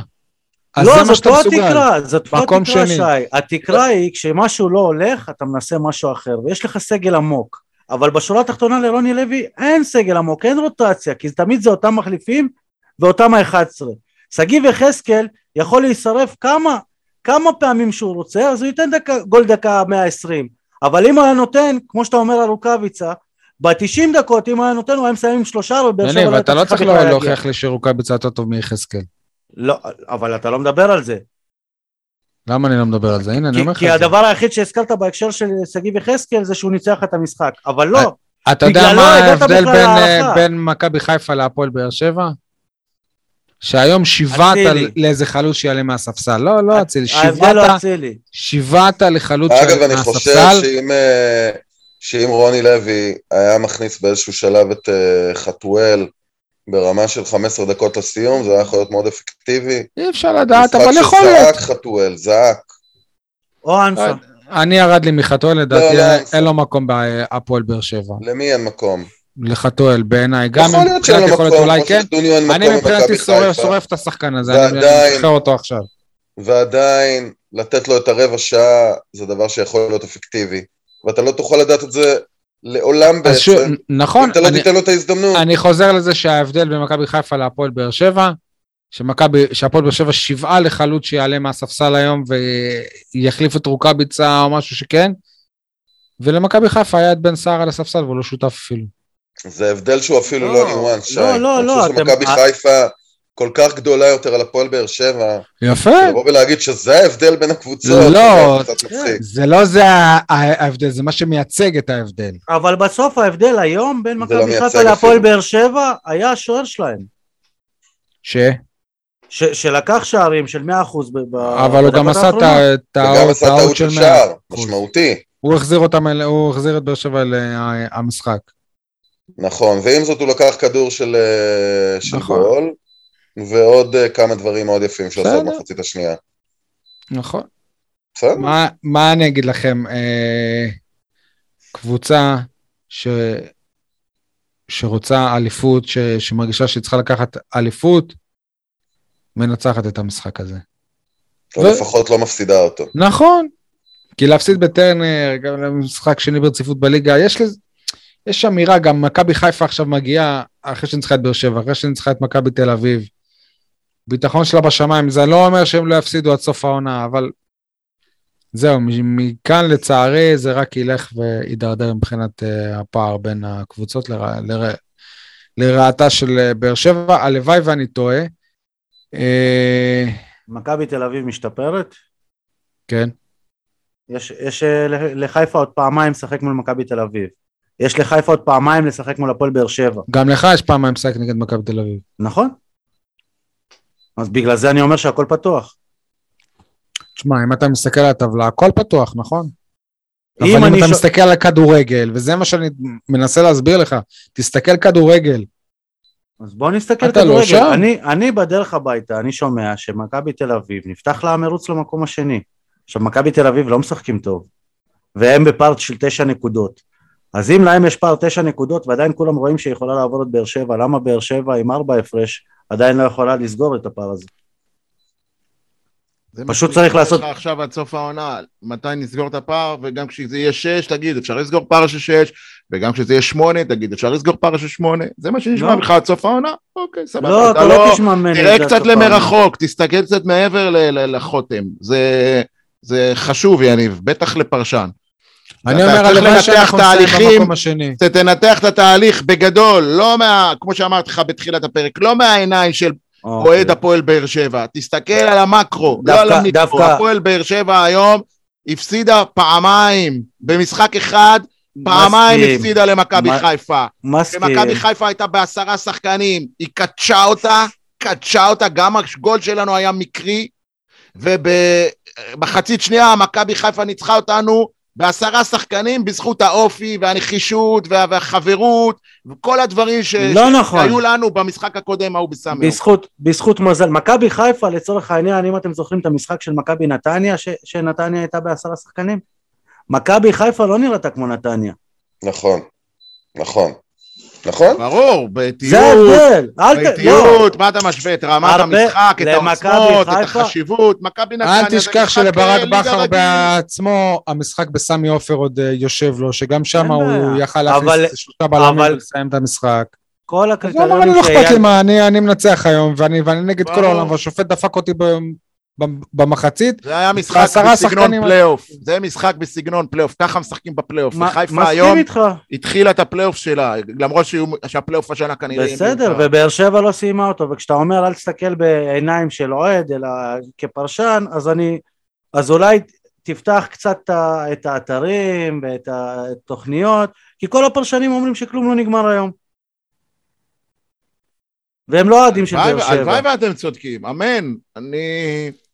אז לא, זאת לא. התקרה, זאת לא התקרה, שני. שי. התקרה היא כשמשהו לא הולך, אתה מנסה משהו אחר, ויש לך סגל עמוק. אבל בשורה התחתונה לרוני לוי אין סגל עמוק, אין רוטציה, כי תמיד זה אותם מחליפים ואותם ה-11. שגיב יחזקאל יכול להישרף כמה, כמה פעמים שהוא רוצה, אז הוא ייתן דקה, גול דקה 120. אבל אם הוא היה נותן, כמו שאתה אומר על רוקאביצה, ב-90 דקות, אם הוא היה נותן, הוא היה מסיים עם שלושה, ובאר שבע לא אתה לא צריכה צריך לא-. להוכיח לי שרוקאביצה יותר טוב מיחזקאל. לא, אבל אתה לא מדבר על זה. למה אני לא מדבר על זה? הנה, אני אומר לך כי. הדבר היחיד שהזכרת בהקשר של שגיב יחזקאל זה שהוא ניצח את המשחק, אבל לא, אתה יודע מה ההבדל. אה, בין מכבי חיפה להפועל באר שבע? שהיום אצילי. לאיזה חלוץ שיעלה מהספסל. לא, לא אצילי, ההבדל לא שיוועת- אצילי. שיוועת לחלוץ אגב, שיעלה אני חושב מהספסל. שאם, אה, שאם רוני לוי היה מכניס באיזשהו שלב את אה, חתואל ברמה של 15 דקות לסיום, זה היה יכול להיות מאוד אפקטיבי. אי אפשר לדעת, אבל משחק יכול להיות. שזעק חתואל, זעק. או אנסה. אני ירד לי מחתואל, לדעתי לא, אין לו מקום בהפועל באר שבע. למי אין מקום? לחתואל בעיניי, גם מבחינת יכולת אולי כן. אני מבחינתי שורף את השחקן הזה, אני משחרר אותו עכשיו. ועדיין, לתת לו את הרבע שעה זה דבר שיכול להיות אפקטיבי. ואתה לא תוכל לדעת את זה לעולם בעצם, נכון, אם אתה לא אני- תיתן לו את ההזדמנות. אני חוזר לזה שההבדל בין מכבי חיפה להפועל באר שבע, שמכבי, שהפועל באר שבע שבעה לחלוץ שיעלה מהספסל היום ויחליף את רוקאביצה או משהו שכן, ולמכבי חיפה היה את בן סער על הספסל והוא לא שותף אפילו. זה הבדל שהוא אפילו לא, לא ניואנס, שי. לא, לא, לא, אני חושב אתם- שמכבי חיפה כל כך גדולה יותר על הפועל באר שבע, יפה, לבוא ולהגיד שזה ההבדל בין הקבוצות, לא, זה לא זה ההבדל, זה מה שמייצג את ההבדל. אבל בסוף ההבדל היום בין לא מכבי חיפה להפועל. באר שבע היה השוער שלהם. ש... ש- שלקח שערים של 100% ב- אבל הוא גם עשה את האחרונות. ה- את וגם האות עשה האות טעות של של 100. שער, משמעותי. הוא החזיר אותם, הוא החזיר את באר שבע למשחק. נכון, ועם זאת הוא לקח כדור של, אה, של נכון. גול, ועוד אה, כמה דברים מאוד יפים שהוא עשה בסדר. במחצית השנייה. נכון. בסדר? מה, מה אני אגיד לכם? אה, קבוצה ש, שרוצה אליפות, ש, שמרגישה שהיא צריכה לקחת אליפות, מנצחת את המשחק הזה. או ו- לפחות לא מפסידה אותו. נכון, כי להפסיד בטרנר, גם למשחק שני ברציפות בליגה, יש לזה, יש אמירה, גם מכבי חיפה עכשיו מגיעה אחרי שניצחה את באר שבע, אחרי שניצחה את מכבי תל אביב. ביטחון שלה בשמיים, זה לא אומר שהם לא יפסידו עד סוף העונה, אבל זהו, מכאן לצערי זה רק ילך וידרדר מבחינת uh, הפער בין הקבוצות לרע, לרע, לרעתה של אה, באר שבע. הלוואי ואני טועה. Uh, מכבי תל אביב משתפרת, כן. יש, יש אה, לחיפה עוד פעמיים לשחק מול מכבי תל אביב. יש לחיפה עוד פעמיים לשחק מול הפועל באר שבע, גם לך יש פעמיים משחק נגד מכבי תל אביב. נכון? אז בגלל זה אני אומר שהכל פתוח. תשמע, אם אתה מסתכל על הטבלה, הכל פתוח, נכון? אם אבל אם אתה ש- מסתכל על הכדורגל, וזה מה שאני מנסה להסביר לך, תסתכל כדורגל. אז בוא נסתכל אתה לא כדורגל. שם. אני, אני בדרך הביתה, אני שומע שמכבי תל אביב נפתח לה המרוץ למקום השני. עכשיו, מכבי תל אביב לא משחקים טוב, והם בפארט של תשע נקודות. אז אם להם יש פער תשע נקודות ועדיין כולם רואים שהיא יכולה לעבור את באר שבע, למה באר שבע עם ארבע הפרש עדיין לא יכולה לסגור את הפער הזה? פשוט צריך לעשות- עכשיו עד סוף העונה, מתי נסגור את הפער, וגם כשזה יהיה שש, תגיד, אפשר לסגור פער של שש, וגם כשזה יהיה שמונה, תגיד, אפשר לסגור פער של שמונה, זה מה שנשמע לא. ממך עד סוף העונה? אוקיי, סבבה. לא, אתה לא תשמע ממני תראה קצת. למרחוק, תסתכל קצת מעבר ל- ל- לחותם, זה, זה חשוב, יניב, בטח לפרשן. אני אומר, הלוואי שאנחנו. נסיים במקום השני. תנתח את התהליך בגדול, לא מה, כמו שאמרתי לך בתחילת הפרק, לא מהעיניים של אוקיי. אוהד הפועל באר שבע, תסתכל על המקרו, לא על המיקרו, דווקא- הפועל באר שבע היום הפסידה פעמיים, במשחק אחד, פעמיים הפסידה למכבי חיפה. מסכים. ומכבי חיפה הייתה בעשרה שחקנים, היא קדשה אותה, קדשה אותה, גם הגול שלנו היה מקרי, ובמחצית שנייה מכבי חיפה ניצחה אותנו בעשרה שחקנים בזכות האופי והנחישות וה- והחברות וכל הדברים ש... לא נכון. שהיו לנו במשחק הקודם ההוא בסמי. בזכות, בזכות מזל. מכבי חיפה, לצורך העניין, אם אתם זוכרים את המשחק של מכבי נתניה, ש, שנתניה הייתה בעשרה שחקנים, מכבי חיפה לא נראתה כמו נתניה. נכון, נכון, נכון? ברור, זה באיטיות, ההבדל. אל ת... לא. באיטיות, מה אתה משווה? את רמת המשחק, את העוצמות, את החשיבות, מכבי נתניה אל תשכח שלברק אה, בכר. בעצמו, המשחק בסמי עופר עוד אה, יושב לו, שגם שם הוא. יכל אבל- להכניס שלושה בלמים אבל- ולסיים את המשחק. כל הקריטריונים אני לא אכפת לי. מה, אני אני מנצח היום, ואני ואני נגד כל. העולם, והשופט דפק אותי במחצית. זה היה משחק בסגנון פלייאוף, זה משחק בסגנון פלייאוף, ככה משחקים בפלייאוף. מה- חיפה היום איתך. התחילה את הפלייאוף שלה, למרות שהפלייאוף השנה כנראה... בסדר. ובאר שבע לא סיימה אותו, וכשאתה אומר אל תסתכל בעיניים של אוהד, אלא כפרשן, אז אני... אז אולי תפתח קצת את האתרים ואת התוכניות, כי כל הפרשנים אומרים שכלום לא נגמר היום. והם לא אוהדים של באר שבע. הלוואי ואתם צודקים, אמן. אני,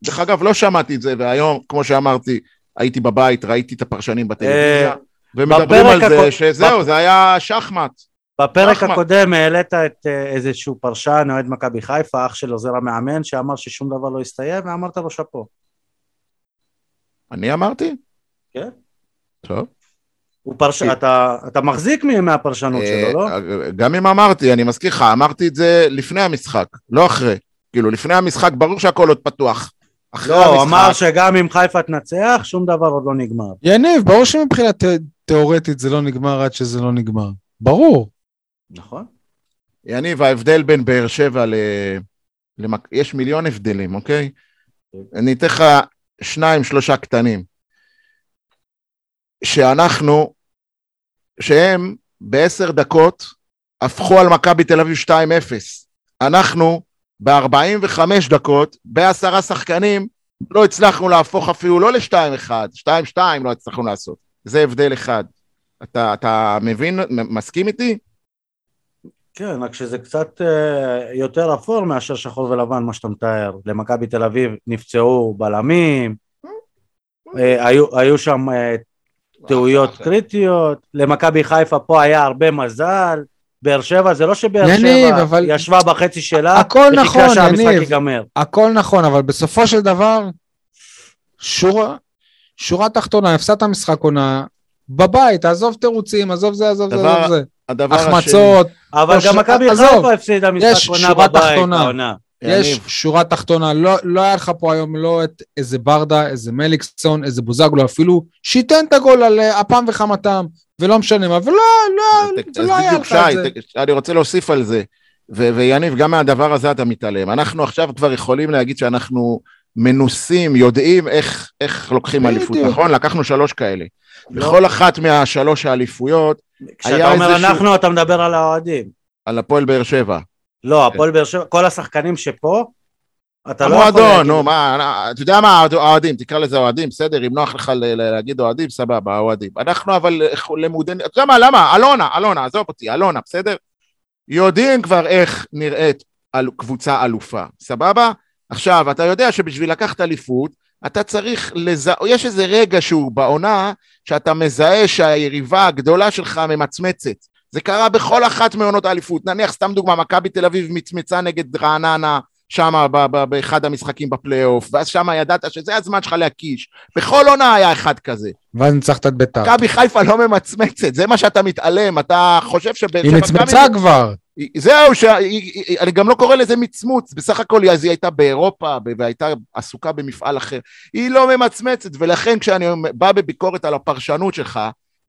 דרך אגב, לא שמעתי את זה, והיום, כמו שאמרתי, הייתי בבית, ראיתי את הפרשנים בטלוויזיה, ומדברים בפרק על זה שזהו, זה היה שחמט. בפרק אחמד. הקודם העלית את אה, איזשהו פרשן, אוהד מכבי חיפה, אח של עוזר המאמן, שאמר ששום דבר לא הסתיים, ואמרת לו שאפו. אני אמרתי? כן. טוב. הוא פרש... כן. אתה, אתה מחזיק מהפרשנות שלו, לא? אה, גם אם אמרתי, אני מזכיר לך, אמרתי את זה לפני המשחק, לא אחרי. כאילו, לפני המשחק, ברור שהכל עוד פתוח. אחרי לא, הוא אמר המשחק, שגם אם חיפה תנצח, שום דבר עוד לא נגמר. יניב, ברור שמבחינה ת- תיאורטית זה לא נגמר עד שזה לא נגמר. ברור. נכון? יניב, ההבדל בין באר שבע ל... למק... יש מיליון הבדלים, אוקיי? אני אתן לך שניים, שלושה קטנים. שאנחנו, שהם בעשר דקות הפכו על מכבי תל אביב 2-0. אנחנו ב-45 דקות, בעשרה שחקנים, לא הצלחנו להפוך אפילו לא ל-2-1, 2-2 לא הצלחנו לעשות. זה הבדל אחד. אתה, אתה מבין, מסכים איתי? כן, רק שזה קצת אה, יותר אפור מאשר שחור ולבן, מה שאתה מתאר. למכבי תל אביב נפצעו בלמים, אה, היו, היו שם אה, טעויות. קריטיות, למכבי חיפה פה היה הרבה מזל, באר שבע זה לא שבאר יניב, שבע אבל- ישבה בחצי שלה, הכל נכון, שהמשחק יניב. ייגמר. הכל נכון, אבל בסופו של דבר, שורה, שורה תחתונה, הפסדת משחק עונה, בבית, עזוב תירוצים, עזוב זה, עזוב זה, דבר עזוב זה. הדבר השני, החמצות, אבל גם מכבי עזוב, חיפה הפסידה משחק יש עונה בבית. העונה. יש יניב, שורה תחתונה, לא, לא היה לך פה היום לא את איזה ברדה, איזה מליקסון, איזה בוזגלו, אפילו שייתן את הגול על אה, אפם וחמתם. ולא משנה מה, ולא, לא, זה לא היה לך את שי, זה. אני רוצה להוסיף על זה. ו- ויניב, גם מהדבר הזה אתה מתעלם. אנחנו עכשיו כבר יכולים להגיד שאנחנו מנוסים, יודעים איך, איך לוקחים. אליפות, נכון? לקחנו שלוש כאלה. לא. בכל אחת מהשלוש האליפויות, היה כשאתה אומר איזשהו- אנחנו, אתה מדבר על האוהדים. על הפועל באר שבע. לא, הפועל באר שבע, כל השחקנים שפה, אתה לא יכול המועדון. נו, מה, אתה יודע מה, האוהדים, תקרא לזה אוהדים, בסדר, אם נוח לך להגיד אוהדים, סבבה, האוהדים. אנחנו אבל למודים, אתה יודע מה, למה? אלונה, אלונה, עזוב אותי, אלונה, בסדר? יודעים כבר איך נראית קבוצה אלופה, סבבה? עכשיו, אתה יודע שבשביל לקחת אליפות, אתה צריך לזהה, יש איזה רגע שהוא בעונה, שאתה מזהה שהיריבה הגדולה שלך ממצמצת. זה קרה בכל אחת מעונות האליפות. נניח, סתם דוגמה, מכבי תל אביב מצמצה נגד רעננה, שם באחד המשחקים בפלייאוף, ואז שם ידעת שזה הזמן שלך להקיש. בכל עונה היה אחד כזה. ואז ניצחת את ביתר. מכבי חיפה לא ממצמצת, זה מה שאתה מתעלם, אתה חושב שבאר היא. מצמצה אם- כבר. זהו, ש... אני גם לא קורא לזה מצמוץ, בסך הכל אז היא הייתה באירופה והייתה עסוקה במפעל אחר. היא לא ממצמצת, ולכן כשאני בא בביקורת על הפרשנות שלך,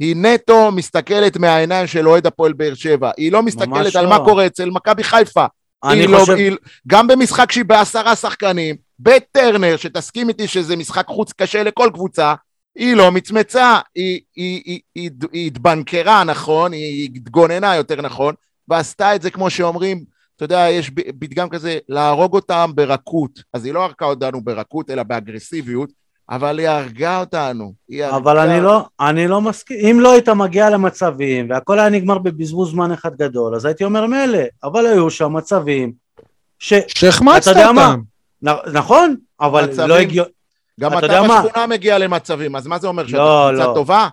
היא נטו מסתכלת מהעיניים של אוהד הפועל באר שבע. היא לא מסתכלת על לא. מה קורה אצל מכבי חיפה. אני לא, חושב, היא, גם במשחק שהיא בעשרה שחקנים, בטרנר, שתסכים איתי שזה משחק חוץ קשה לכל קבוצה, היא לא מצמצה, היא, היא, היא, היא, היא התבנקרה, נכון, היא התגוננה יותר נכון, ועשתה את זה כמו שאומרים, אתה יודע, יש פתגם כזה, להרוג אותם ברכות. אז היא לא הרגה אותנו ברכות, אלא באגרסיביות, אבל היא הרגה אותנו. היא הרגה... אבל אני לא, אני לא מסכים, אם לא היית מגיע למצבים והכל היה נגמר בבזבוז זמן אחד גדול, אז הייתי אומר מילא, אבל היו שם מצבים ש... שהחמצת אתה יודע מה? אותם. נ- נכון, אבל מצבים- לא הגיוני, גם אתה אתה מה? בשכונה מגיע למצבים, אז מה זה אומר שאתה לא, קבוצה לא. טובה?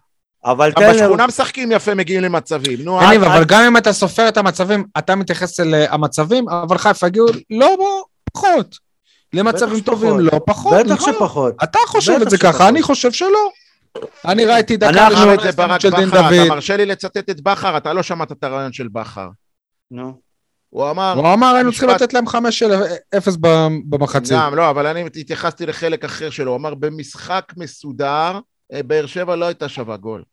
אבל גם בשכונה משחקים יפה, מגיעים למצבים. נו, יניב, אל- אבל גם אם אתה סופר את המצבים, אתה מתייחס אל אה, המצבים, אבל חיפה הגיעו לא בו, פחות. למצבים טובים. לא פחות. בטח נכון. שפחות. אתה חושב את זה שפחות. ככה, אני חושב שלא. אני ראיתי דקה אנחנו- ראשונה את זה ברק של דין בכר, אתה דוד. מרשה לי לצטט את בכר, אתה לא שמעת את הרעיון של בכר. נו. הוא אמר, הוא אמר, היינו צריכים לתת להם 5-0 במחצית. גם, לא, אבל אני התייחסתי לחלק אחר שלו, הוא אמר, במשחק מסודר, אה, באר שבע לא הייתה שווה גול.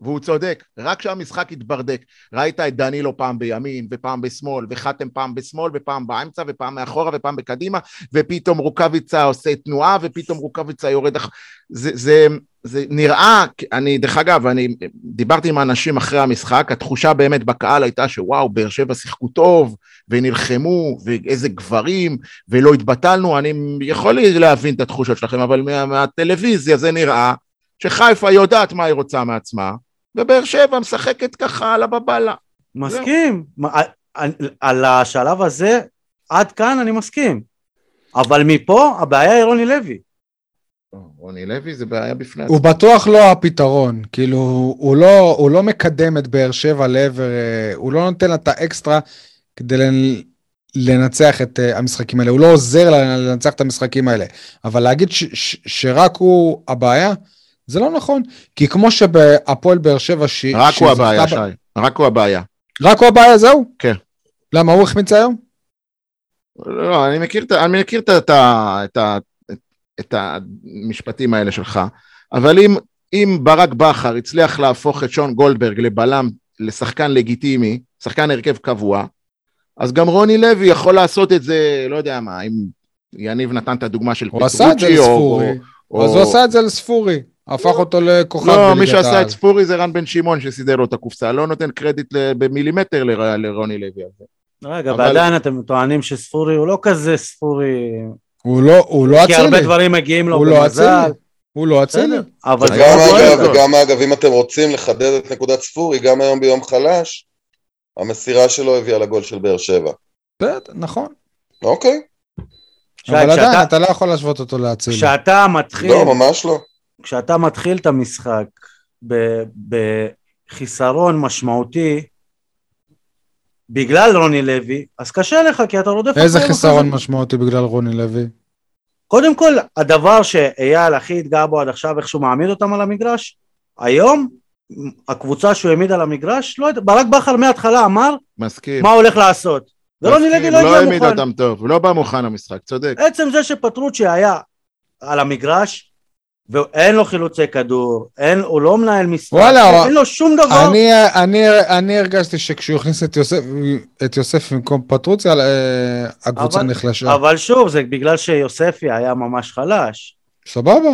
והוא צודק, רק כשהמשחק התברדק, ראית את דנילו פעם בימין ופעם בשמאל, וחתם פעם בשמאל ופעם באמצע ופעם מאחורה ופעם בקדימה, ופתאום רוקאביצה עושה תנועה ופתאום רוקאביצה יורד אח... זה, זה, זה נראה, אני, דרך אגב, אני דיברתי עם האנשים אחרי המשחק, התחושה באמת בקהל הייתה שוואו, באר שבע שיחקו טוב, ונלחמו, ואיזה גברים, ולא התבטלנו, אני יכול להבין את התחושות שלכם, אבל מה, מהטלוויזיה זה נראה שחיפה יודעת מה היא רוצה מעצמה, ובאר שבע משחקת ככה על הבבלה. מסכים. מה, על- על- השלב הזה, עד כאן אני מסכים. אבל מפה הבעיה היא רוני לוי. רוני לוי זה בעיה בפני הוא בטוח לא הפתרון, כאילו, הוא לא, הוא לא מקדם את באר שבע לעבר, אה, הוא לא נותן לה את האקסטרה כדי לנ- לנצח את אה, המשחקים האלה, הוא לא עוזר לה לנצח את המשחקים האלה, אבל להגיד ש, ש, שרק הוא הבעיה, זה לא נכון, כי כמו שבהפועל באר שבע, ש, רק הוא הבעיה, ב- שי. רק הוא הבעיה. רק הוא הבעיה, זהו? כן. למה, הוא החמיץ היום? לא, אני מכיר, אני מכיר את, את, את, את המשפטים האלה שלך, אבל אם, אם ברק בכר הצליח להפוך את שון גולדברג לבלם, לשחקן לגיטימי, שחקן הרכב קבוע, אז גם רוני לוי יכול לעשות את זה, לא יודע מה, אם יניב נתן את הדוגמה של הוא עשה את זה פטרוצ'י, או- לספורי, או- אז הוא עשה את זה לספורי, הפך אותו לכוכב לא, בליגת מי שעשה העל. את ספורי זה רן בן שמעון שסידר לו את הקופסה, לא נותן קרדיט במילימטר לרוני לוי על זה. רגע, ועדיין אתם טוענים שספורי הוא לא כזה ספורי, הוא לא, הוא לא כי הרבה אצילי, דברים מגיעים לו הוא לא במזל. אצילי, הוא לא אצילי. בסדר, אבל זה לא אגב. וגם אגב, אם אתם רוצים לחדד את נקודת ספורי, גם היום ביום חלש, המסירה שלו הביאה לגול של באר שבע. בסדר, נכון. אוקיי, אבל עדיין, אתה לא יכול להשוות אותו לאצילי. כשאתה מתחיל, לא, ממש לא. כשאתה מתחיל את המשחק בחיסרון משמעותי בגלל רוני לוי, אז קשה לך כי אתה רודף איזה חיסרון אחרי זה. משמעותי בגלל רוני לוי? קודם כל, הדבר שאייל הכי התגאה בו עד עכשיו, איך שהוא מעמיד אותם על המגרש, היום, הקבוצה שהוא העמיד על המגרש, לא יודע, ברק בכר מההתחלה אמר מסכים. מה הוא הולך לעשות. ורוני לוי לא הגיע העמיד מוכן. אותם טוב, הוא לא בא מוכן למשחק, צודק. עצם זה שפטרוצ'י היה על המגרש, ואין לו חילוצי כדור, אין, הוא לא מנהל משחק, וואלה, אין לו שום דבר. אני, אני, אני הרגשתי שכשהוא הכניס את יוסף, את יוסף במקום פטרוציה, אה, הקבוצה אבל- נחלשה. אבל שוב, זה בגלל שיוספי היה ממש חלש. סבבה.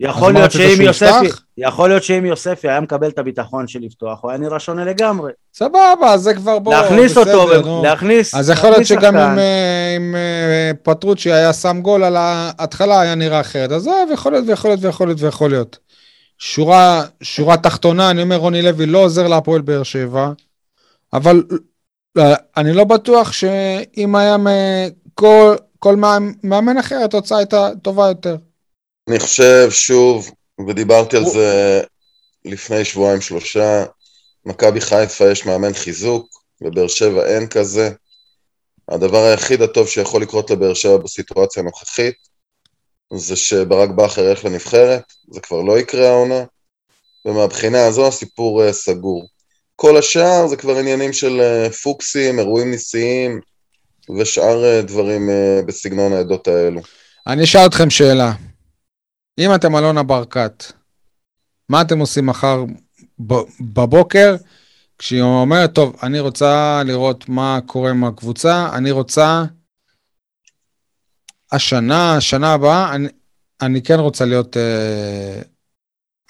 יכול להיות שאם יוספי, יפתח? יכול להיות שאם יוספי היה מקבל את הביטחון של לפתוח, הוא היה נראה שונה לגמרי. סבבה, זה כבר בוא, להכניס בסדר, אותו, נו. להכניס, אז יכול להיות שגם. אם, אה, אם אה, פטרוצ'י היה שם גול על ההתחלה, היה נראה אחרת. עזוב, יכול להיות ויכול להיות ויכול להיות ויכול להיות. שורה, שורה תחתונה, אני אומר, רוני לוי לא עוזר להפועל באר שבע, אבל אה, אני לא בטוח שאם היה כל, כל מאמן אחר, התוצאה הייתה טובה יותר. אני חושב, שוב, ודיברתי על זה לפני שבועיים שלושה, מכבי חיפה יש מאמן חיזוק, בבאר שבע אין כזה. הדבר היחיד הטוב שיכול לקרות לבאר שבע בסיטואציה הנוכחית, זה שברק בכר ילך לנבחרת, זה כבר לא יקרה העונה, ומהבחינה הזו הסיפור אה, סגור. כל השאר זה כבר עניינים של אה, פוקסים, אירועים ניסיים, ושאר אה, דברים בסגנון העדות האלו. אני אשאל אתכם שאלה. אם אתם אלונה ברקת, מה אתם עושים מחר בבוקר, כשהיא אומרת, טוב, אני רוצה לראות מה קורה עם הקבוצה, אני רוצה השנה, השנה הבאה, אני, אני כן רוצה להיות אה,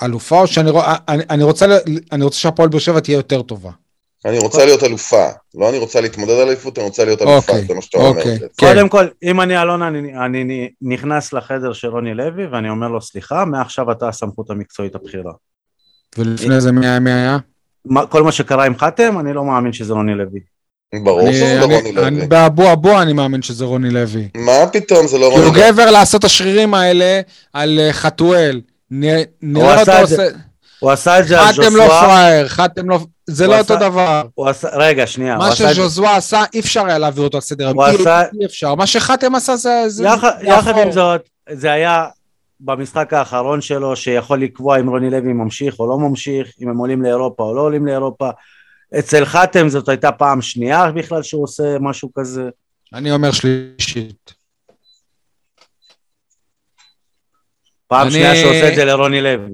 אלופה, או שאני רוא- אני, אני רוצה, אני רוצה שהפועל באר שבע תהיה יותר טובה. אני רוצה להיות אלופה, לא אני רוצה להתמודד על אליפות, אני רוצה להיות אלופה, אוקיי, זה מה שאתה אומר. אוקיי. כן. קודם כל, אם אני אלונה, אני, אני נכנס לחדר של רוני לוי ואני אומר לו, סליחה, מעכשיו אתה הסמכות המקצועית הבכירה. ולפני זה מי היה? מי היה? מה, כל מה שקרה עם חתם, אני לא מאמין שזה רוני לוי. ברור אני- שזה לא רוני לוי. אני- באבו אבו אני מאמין שזה רוני לוי. מה פתאום, זה לא כי הוא רוני לוי. גבר לעשות את השרירים האלה על אה, חתואל. נראה אותו. עושה... הוא עשה את זה על חתם לא ז'וסווה, פראייר, חתם לא... זה לא אותו דבר. רגע, שנייה, מה שז'וזווה עשה, אי אפשר היה להעביר אותו על סדר. הוא אי- עשה- אי אפשר. מה שחתם עשה זה... יחד. עם זאת, זה היה במשחק האחרון שלו, שיכול לקבוע אם רוני לוי ממשיך או לא ממשיך, אם הם עולים לאירופה או לא עולים לאירופה. אצל חתם זאת הייתה פעם שנייה בכלל שהוא עושה משהו כזה. אני אומר שלישית. פעם אני- שנייה שהוא עושה את זה לרוני לוי.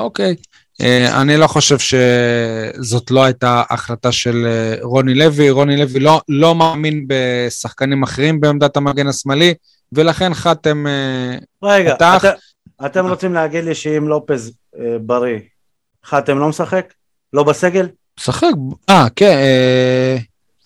אוקיי. אה, אני לא חושב שזאת לא הייתה החלטה של אה, רוני לוי. רוני לוי לא, לא מאמין בשחקנים אחרים בעמדת המגן השמאלי, ולכן חתם... אה, רגע, פתח. אתם, אתם רוצים להגיד לי שאם לופז אה, בריא, חתם לא משחק? לא בסגל? משחק, אה, כן, אה,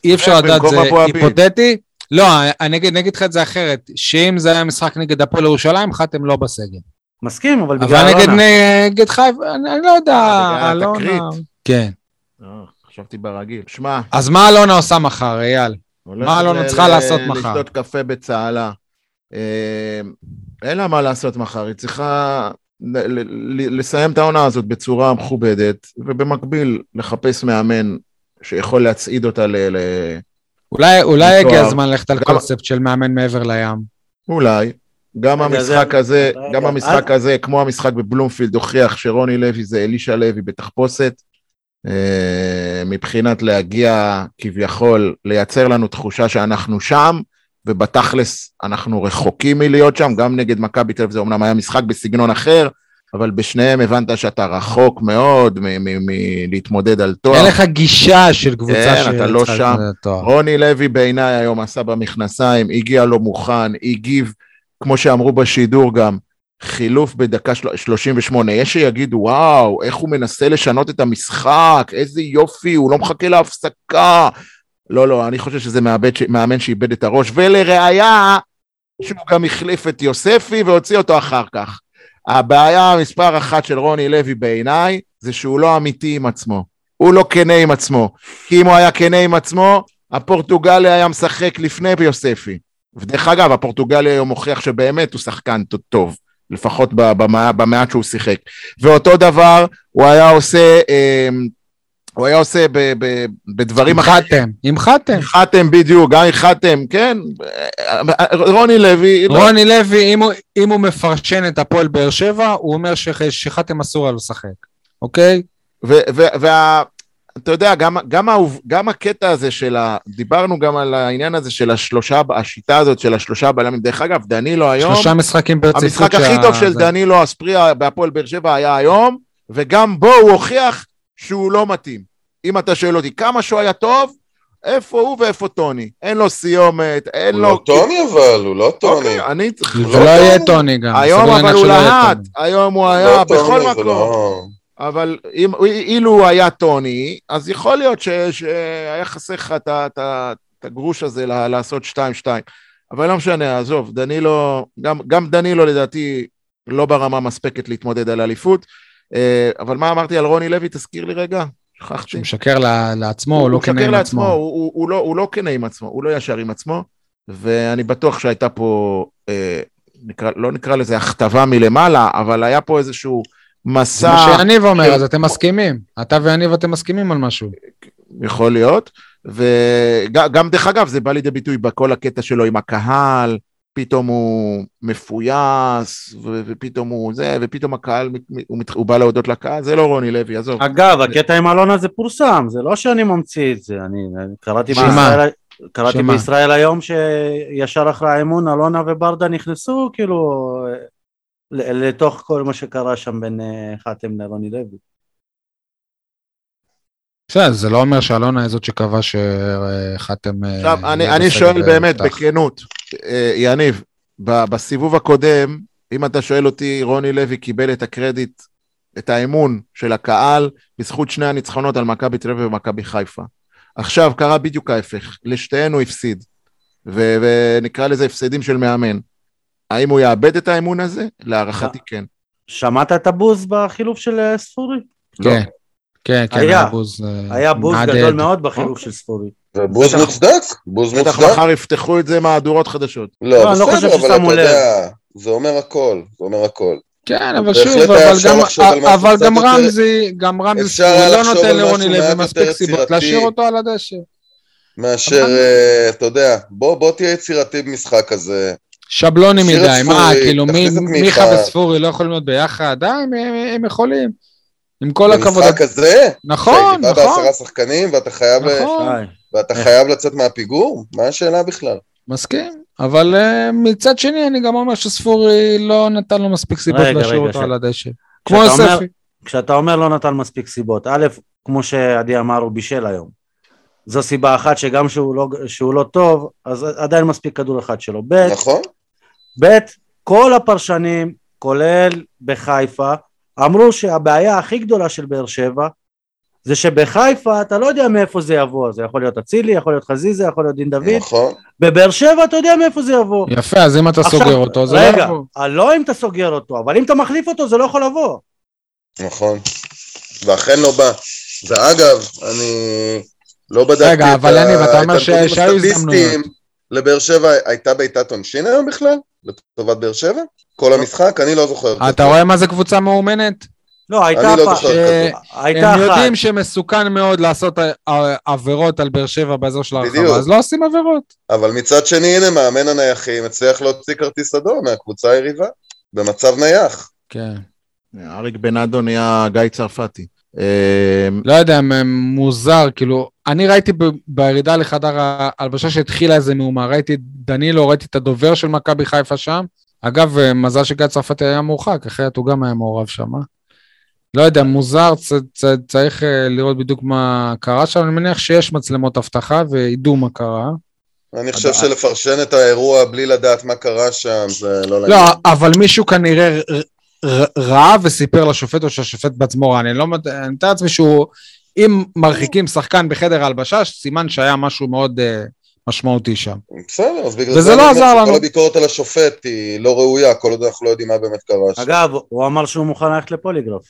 אי אפשר לדעת, זה. היפותטי. לא, אני אגיד לך את זה אחרת, שאם זה היה משחק נגד הפועל ירושלים, חתם לא בסגל. מסכים, אבל אבל בגלל נגד אלונה. נגד חיפה, אני אני לא יודע, אלונה... כן. אה, חשבתי ברגיל. שמע, אז מה אלונה עושה מחר, אייל? מה אלונה ל- צריכה ל- לעשות מחר? לשתות קפה בצהלה. אה, אין לה מה לעשות מחר, היא צריכה ל- ל- ל- לסיים את העונה הזאת בצורה מכובדת, ובמקביל לחפש מאמן שיכול להצעיד אותה ל... ל- אולי אולי. הגיע הזמן ללכת על גם- קונספט של מאמן מעבר לים. אולי. גם המשחק זה- הזה, גם המשחק אל- הזה, כמו המשחק בבלומפילד, הוכיח שרוני לוי זה אלישע לוי בתחפושת. אה, מבחינת להגיע כביכול, לייצר לנו תחושה שאנחנו שם, ובתכלס אנחנו רחוקים מלהיות שם, גם נגד מכבי תל אביב זה אמנם היה משחק בסגנון אחר, אבל בשניהם הבנת שאתה רחוק מאוד מ- מ- מלהתמודד על תואר. אין לך גישה של קבוצה כן, אתה לא שם. רוני לוי בעיניי היום עשה במכנסיים, הגיע לא מוכן, הגיב, כמו שאמרו בשידור גם, חילוף בדקה של- 38. יש שיגידו, וואו, איך הוא מנסה לשנות את המשחק, איזה יופי, הוא לא מחכה להפסקה. לא, לא, אני חושב שזה מאבד, מאמן שאיבד את הראש, ולראיה, שהוא גם החליף את יוספי והוציא אותו אחר כך. הבעיה מספר אחת של רוני לוי בעיניי, זה שהוא לא אמיתי עם עצמו. הוא לא כנה עם עצמו. כי אם הוא היה כנה עם עצמו, הפורטוגלי היה משחק לפני יוספי. ודרך אגב, הפורטוגלי היום מוכיח שבאמת הוא שחקן טוב, לפחות במעט שהוא שיחק. ואותו דבר הוא היה עושה, אה, הוא היה עושה ב- ב- בדברים עם חתם, עם חתם. חתם בדיוק, גם עם חתם, כן. רוני לוי, לא- רוני לוי, אם הוא- אם הוא מפרשן את הפועל באר שבע, הוא אומר שח- שחתם אסור היה לשחק, אוקיי? ו- ו- וה... אתה יודע, גם, גם, העוב- גם הקטע הזה של ה... דיברנו גם על העניין הזה של השלושה, השיטה הזאת של השלושה בלמים. דרך אגב, דנילו היום, שלושה משחקים ברציפות. המשחק הכי טוב של זה- דנילו אספריה בהפועל באר שבע היה היום, וגם בו הוא הוכיח שהוא לא מתאים. אם אתה שואל אותי כמה שהוא היה טוב, איפה הוא ואיפה טוני? אין לו סיומת, אין הוא לו... לא טוני אבל, הוא לא טוני. אוקיי, אני צריך... זה לא לא יהיה. טוני גם. היום אבל הוא להט. היום הוא לא היה בכל מקום. אבל אם, אילו הוא היה טוני, אז יכול להיות ש, שהיה חסר לך את הגרוש הזה לעשות 2-2. אבל לא משנה, עזוב, דנילו, גם, גם דנילו לדעתי לא ברמה מספקת להתמודד על אליפות. אה, אבל מה אמרתי על רוני לוי? תזכיר לי רגע, שכחתי. שהוא משקר לעצמו, הוא לא כנה עם לעצמו, עצמו. הוא, הוא, הוא, לא, הוא לא כנה עם עצמו, הוא לא ישר עם עצמו, ואני בטוח שהייתה פה, אה, נקרא, לא נקרא לזה הכתבה מלמעלה, אבל היה פה איזשהו מסע, מה שיניב אומר, אז אתם מסכימים. אתה ויניב אתם מסכימים על משהו. יכול להיות, וגם דרך אגב זה בא לידי ביטוי בכל הקטע שלו עם הקהל, פתאום הוא מפויס, ו- ופתאום הוא זה, ופתאום הקהל, הוא, מת- הוא בא להודות לקהל, זה לא רוני לוי, עזוב. אגב, הקטע עם אלונה זה פורסם, זה לא שאני ממציא את זה, אני אני קראתי שמה? בישראל, קראתי שמה? בישראל היום שישר אחרי האימון אלונה וברדה נכנסו כאילו לתוך כל מה שקרה שם בין אה, חתם לרוני לוי. בסדר, זה לא אומר שאלונה היא זאת שקבעה שחתם... אה, עכשיו, אני, יהיה אני שואל באמת. בכנות, אה, יניב, בסיבוב הקודם, אם אתה שואל אותי, רוני לוי קיבל את הקרדיט, את האמון של הקהל, בזכות שני הניצחונות על מכבי תל אביב ומכבי חיפה. עכשיו קרה בדיוק ההפך, לשתיהן הוא הפסיד, ו- ונקרא לזה הפסדים של מאמן. האם הוא יאבד את האמון הזה? להערכתי כן. שמעת את הבוז בחילוף של אה, ספורי? כן, כן, כן, היה. היה בוז. אה, היה בוז מהדהד. גדול מאוד בחילוף של ספורי. ובוז בטח- מוצדק, בוז בטח מוצדק. מחר יפתחו את זה מהדורות חדשות. לא, לא, לא בסדר, אבל אתה. יודע, זה אומר הכל, זה אומר הכל. כן, אבל שוב, אבל גם- אבל גם רמזי, גם רמזי, אפשר הוא היה לא לחשוב נותן על לרוני משהו לוי מעט מספיק יותר סיבות יצירתי. להשאיר אותו על הדשא. מאשר, אה, אתה יודע, בוא בוא תהיה יצירתי במשחק הזה. שבלוני מדי, מה, ספורי, כאילו, מיכה. וספורי לא יכולים להיות ביחד? די, הם- הם הם יכולים. עם כל הכבוד. במשחק הזה, נכון, נכון, בעשרה שחקנים ואתה חייב, נכון. די. ואתה? חייב לצאת מהפיגור? מה השאלה בכלל? מסכים. אבל אה, מצד שני, אני גם אומר שספורי לא נתן לו מספיק סיבות להשאיר אותו ש- על הדשא. כמו יוספי. כשאתה אומר לא נתן מספיק סיבות, א', כמו שעדי אמר, הוא בישל היום. זו סיבה אחת שגם שהוא לא, שהוא לא טוב, אז עדיין מספיק כדור אחד שלו. ב', נכון? ב', כל הפרשנים, כולל בחיפה, אמרו שהבעיה הכי גדולה של באר שבע זה שבחיפה אתה לא יודע מאיפה זה יבוא, זה יכול להיות אצילי, יכול להיות חזיזה, יכול להיות דין דוד, נכון. בבאר שבע אתה יודע מאיפה זה יבוא. יפה, אז אם אתה עכשיו, סוגר אותו, זה לא רגע, יבוא. אה, לא אם אתה סוגר אותו, אבל אם אתה מחליף אותו זה לא יכול לבוא. נכון. ואכן לא בא. ואגב, אני לא בדקתי רגע, את אבל ה- את הנתונים שהיו הסטטיסטיים. הזדמנויות. לבאר שבע הייתה בעיטת עונשין היום בכלל? לטובת באר שבע? כל המשחק? אני לא זוכר. אתה רואה מה זה קבוצה מאומנת? לא, הייתה אני לא. הייתה הם אחת. יודעים שמסוכן מאוד לעשות עבירות על באר שבע באזור של. הרחבה, אז לא עושים עבירות. אבל מצד שני, הנה, מאמן הנייחים הצליח להוציא כרטיס אדום מהקבוצה היריבה. במצב נייח. כן. אריק בנאדו נהיה גיא צרפתי. אה, לא יודע, מוזר, כאילו, אני ראיתי בירידה לחדר ההלבשה שהתחילה איזה מהומה, ראיתי את דנילו, ראיתי את הדובר של מכבי חיפה שם. אגב, אה, מזל שגיא צרפתי היה מורחק, אחרת הוא גם היה מעורב שם. אה? לא יודע, מוזר, צ, צ, צריך אה, לראות בדיוק מה קרה שם, אני מניח שיש מצלמות אבטחה וידעו מה קרה. אני חושב שלפרשן את האירוע בלי לדעת מה קרה שם, זה לא לא. אבל מישהו כנראה ראה וסיפר לשופט, או שהשופט בעצמו ראה, אני לא, מת- אני מתאר לעצמי שהוא, אם מרחיקים שחקן בחדר ההלבשה, סימן שהיה משהו מאוד uh, משמעותי שם. בסדר, אז בגלל וזה זה לא עזר לנו. הביקורת על השופט היא לא ראויה, כל עוד אנחנו לא יודעים מה באמת קרה שם. אגב, הוא אמר שהוא מוכן ללכת לפוליגרף.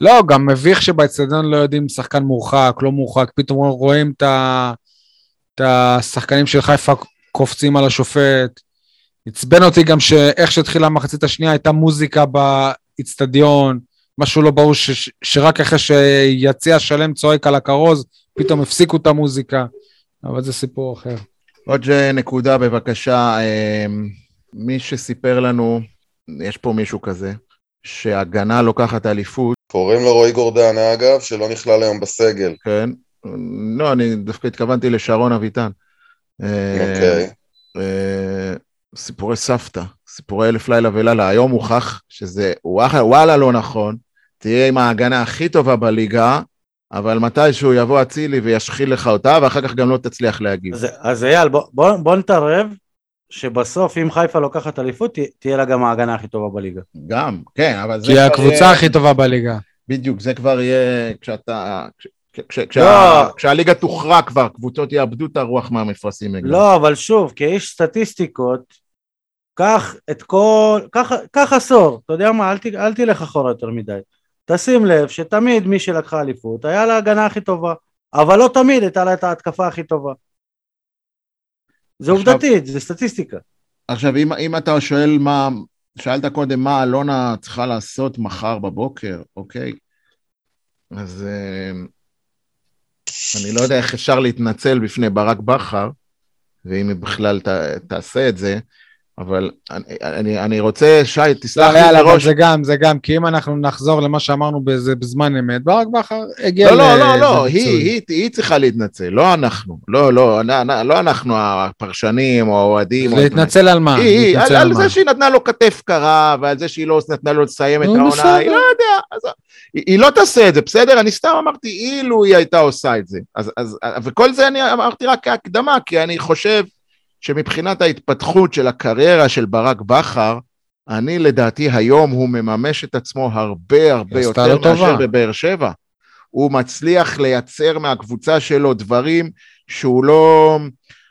לא, גם מביך שבאצטדיון לא יודעים שחקן מורחק, לא מורחק, פתאום רואים. את השחקנים של חיפה קופצים על השופט. עצבן אותי גם שאיך שהתחילה המחצית השנייה הייתה מוזיקה באצטדיון, משהו לא ברור, ש... ש- שרק אחרי שיציע שלם צועק על הכרוז, פתאום הפסיקו את המוזיקה, אבל זה סיפור אחר. עוד נקודה בבקשה, אה, מי שסיפר לנו, יש פה מישהו כזה, שהגנה לוקחת אליפות, קוראים לו רועי גורדן, אגב, שלא נכלל היום בסגל. כן? לא, אני דווקא התכוונתי לשרון אביטן. אה, אוקיי. אה, סיפורי סבתא, סיפורי אלף לילה ולילה. היום הוכח שזה וואלה, וואלה לא נכון, תהיה עם ההגנה הכי טובה בליגה, אבל מתישהו יבוא אצילי וישחיל לך אותה, ואחר כך גם לא תצליח להגיב. אז, אז אייל, בוא, בוא, בוא נתערב שבסוף אם חיפה לוקחת אליפות, תה- תהיה לה גם ההגנה הכי טובה בליגה. גם, כן, אבל זה כי הקבוצה יהיה- הכי טובה בליגה. בדיוק, זה כבר יהיה כשאתה... כש, כש, לא. כשהליגה תוכרע כבר, קבוצות יאבדו את הרוח מהמפרשים. לא, אבל שוב, כאיש סטטיסטיקות, קח את כל, קח, קח עשור, אתה יודע מה, אל, ת, אל תלך אחורה יותר מדי. תשים לב שתמיד מי שלקחה אליפות, היה לה ההגנה הכי טובה, אבל לא תמיד הייתה לה את ההתקפה הכי טובה. זה עכשיו- עובדתית, זה סטטיסטיקה. עכשיו, אם, אם אתה שואל מה, שאלת קודם מה אלונה צריכה לעשות מחר בבוקר, אוקיי? אז אה, אני לא יודע איך אפשר להתנצל בפני ברק בכר, ואם היא בכלל ת, תעשה את זה, אבל אני, אני, אני רוצה, שי, לא, תסלח לי יאללה, אבל מראש. זה גם, זה גם, כי אם אנחנו נחזור למה שאמרנו בזה בזמן אמת, ברק בכר הגיע לא, לא, לא, לא, לביצוע. היא, היא, היא צריכה להתנצל, לא אנחנו, לא, לא, לא, לא אנחנו הפרשנים או האוהדים. או- להתנצל על מה? היא, להתנצל על, על מה? זה שהיא נתנה לו כתף קרה, ועל זה שהיא לא נתנה לו לסיים את העונה. היא לא יודע, אז, היא, היא לא תעשה את זה, בסדר? אני סתם אמרתי, אילו היא הייתה עושה את זה. אז, אז, וכל זה אני אמרתי רק כהקדמה, כי אני חושב שמבחינת ההתפתחות של הקריירה של ברק בכר, אני לדעתי היום הוא מממש את עצמו הרבה הרבה יותר. מאשר בבאר שבע. הוא מצליח לייצר מהקבוצה שלו דברים שהוא לא,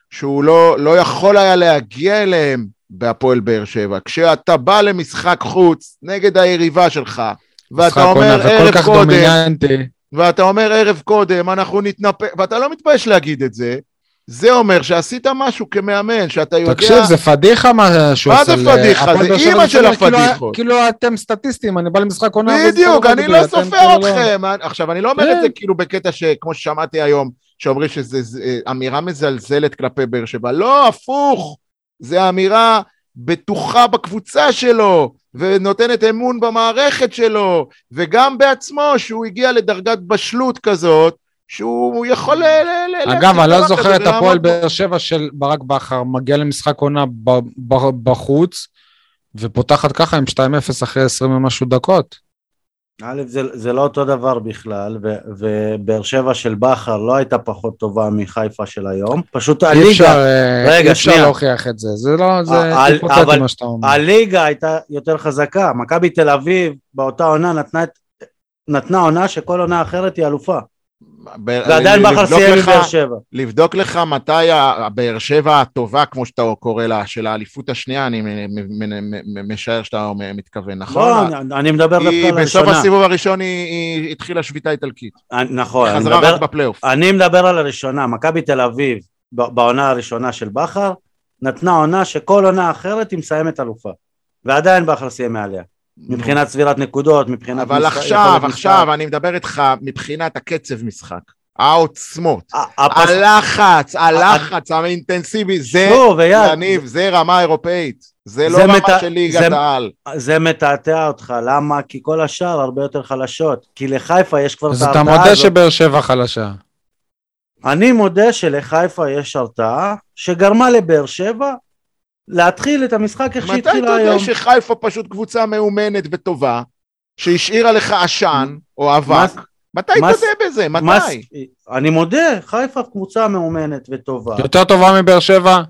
שהוא לא, לא יכול היה להגיע אליהם בהפועל באר שבע. כשאתה בא למשחק חוץ נגד היריבה שלך, ואתה אומר ערב קודם, דומיננטי. ואתה אומר ערב קודם, אנחנו נתנפק, ואתה לא מתבייש להגיד את זה, זה אומר שעשית משהו כמאמן, שאתה יודע... תקשיב, זה פדיחה מה שהוא מה עושה. זה ל- פדיחה? זה אימא של כאילו- הפדיחות. כאילו אתם סטטיסטים, אני בא למשחק עונה. בדיוק, כל אני לא סופר כאילו לא- אתכם. עכשיו, אני לא אומר את כן. זה כאילו בקטע שכמו ששמעתי היום, שאומרים שזו אמירה מזלזלת כלפי באר שבע. לא, הפוך. זו אמירה בטוחה בקבוצה שלו, ונותנת אמון במערכת שלו, וגם בעצמו, שהוא הגיע לדרגת בשלות כזאת, שהוא יכול אגב, אני לא זוכר את הפועל. באר שבע של ברק בכר, מגיע למשחק עונה בחוץ, ופותחת ככה עם 2-0 אחרי 20 ומשהו דקות. א', זה, זה לא אותו דבר בכלל, ו, ובאר שבע של בכר לא הייתה פחות טובה מחיפה של היום, פשוט אי הליגה, אפשר, אה, רגע, אי אפשר שנייה. להוכיח את זה, זה לא, זה היפותטי אבל- מה שאתה אומר. הליגה הייתה יותר חזקה, מכבי תל אביב באותה עונה נתנה, נתנה עונה שכל עונה אחרת היא אלופה, ועדיין בכר סיים עם לך- באר שבע. לבדוק לך מתי הבאר שבע הטובה, כמו שאתה קורא לה, של האליפות השנייה, אני משער שאתה מתכוון, נכון? לא, אני, מדבר דווקא על בסוף הראשונה. הסיבוב הראשון היא, התחילה שביתה איטלקית. אני- נכון, חזרה רק בפלייאוף. אני מדבר על הראשונה, מכבי תל אביב בעונה הראשונה של בכר, נתנה עונה שכל עונה אחרת היא מסיימת אלופה, ועדיין בכר סיים מעליה, מבחינת צבירת נקודות, מבחינת... אבל משחק- עכשיו, עכשיו, אני מדבר איתך מבחינת הקצב משחק, העוצמות, הפס- הלחץ, הלחץ האינטנסיבי, זה, יניב, זה רמה אירופאית. זה לא רמה של ליגת זה- העל. זה מתעתע אותך, למה? כי כל השאר הרבה יותר חלשות, כי לחיפה יש כבר את אז אתה ההרתעה מודה הזאת. שבאר שבע חלשה. אני מודה שלחיפה יש הרתעה, שגרמה לבאר שבע להתחיל את המשחק איך מתי אתה יודע היום. שחיפה פשוט קבוצה מאומנת וטובה, שהשאירה לך עשן או אבק? מתי תודה בזה? מתי? אני מודה, חיפה קבוצה מאומנת וטובה. יותר טובה מבאר שבע,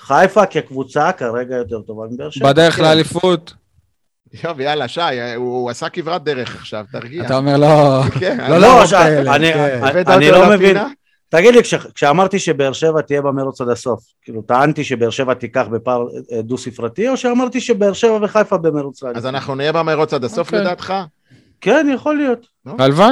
חיפה כקבוצה כרגע יותר טובה מבאר שבע. בדרך כן. לאליפות. יוב, יאללה, שי, הוא הוא עשה כברת דרך עכשיו, תרגיע. אתה אומר לא, כן, לא, אני- לא, לא, אני- כן. לא מבין. תגיד לי, כש- כשאמרתי שבאר שבע תהיה במרוץ עד הסוף, כאילו טענתי שבאר שבע תיקח בפער אה, דו ספרתי, או שאמרתי שבאר שבע וחיפה במרוץ עד אז אנחנו נהיה במרוץ עד הסוף אוקיי. לדעתך? כן, יכול להיות. הלוואי.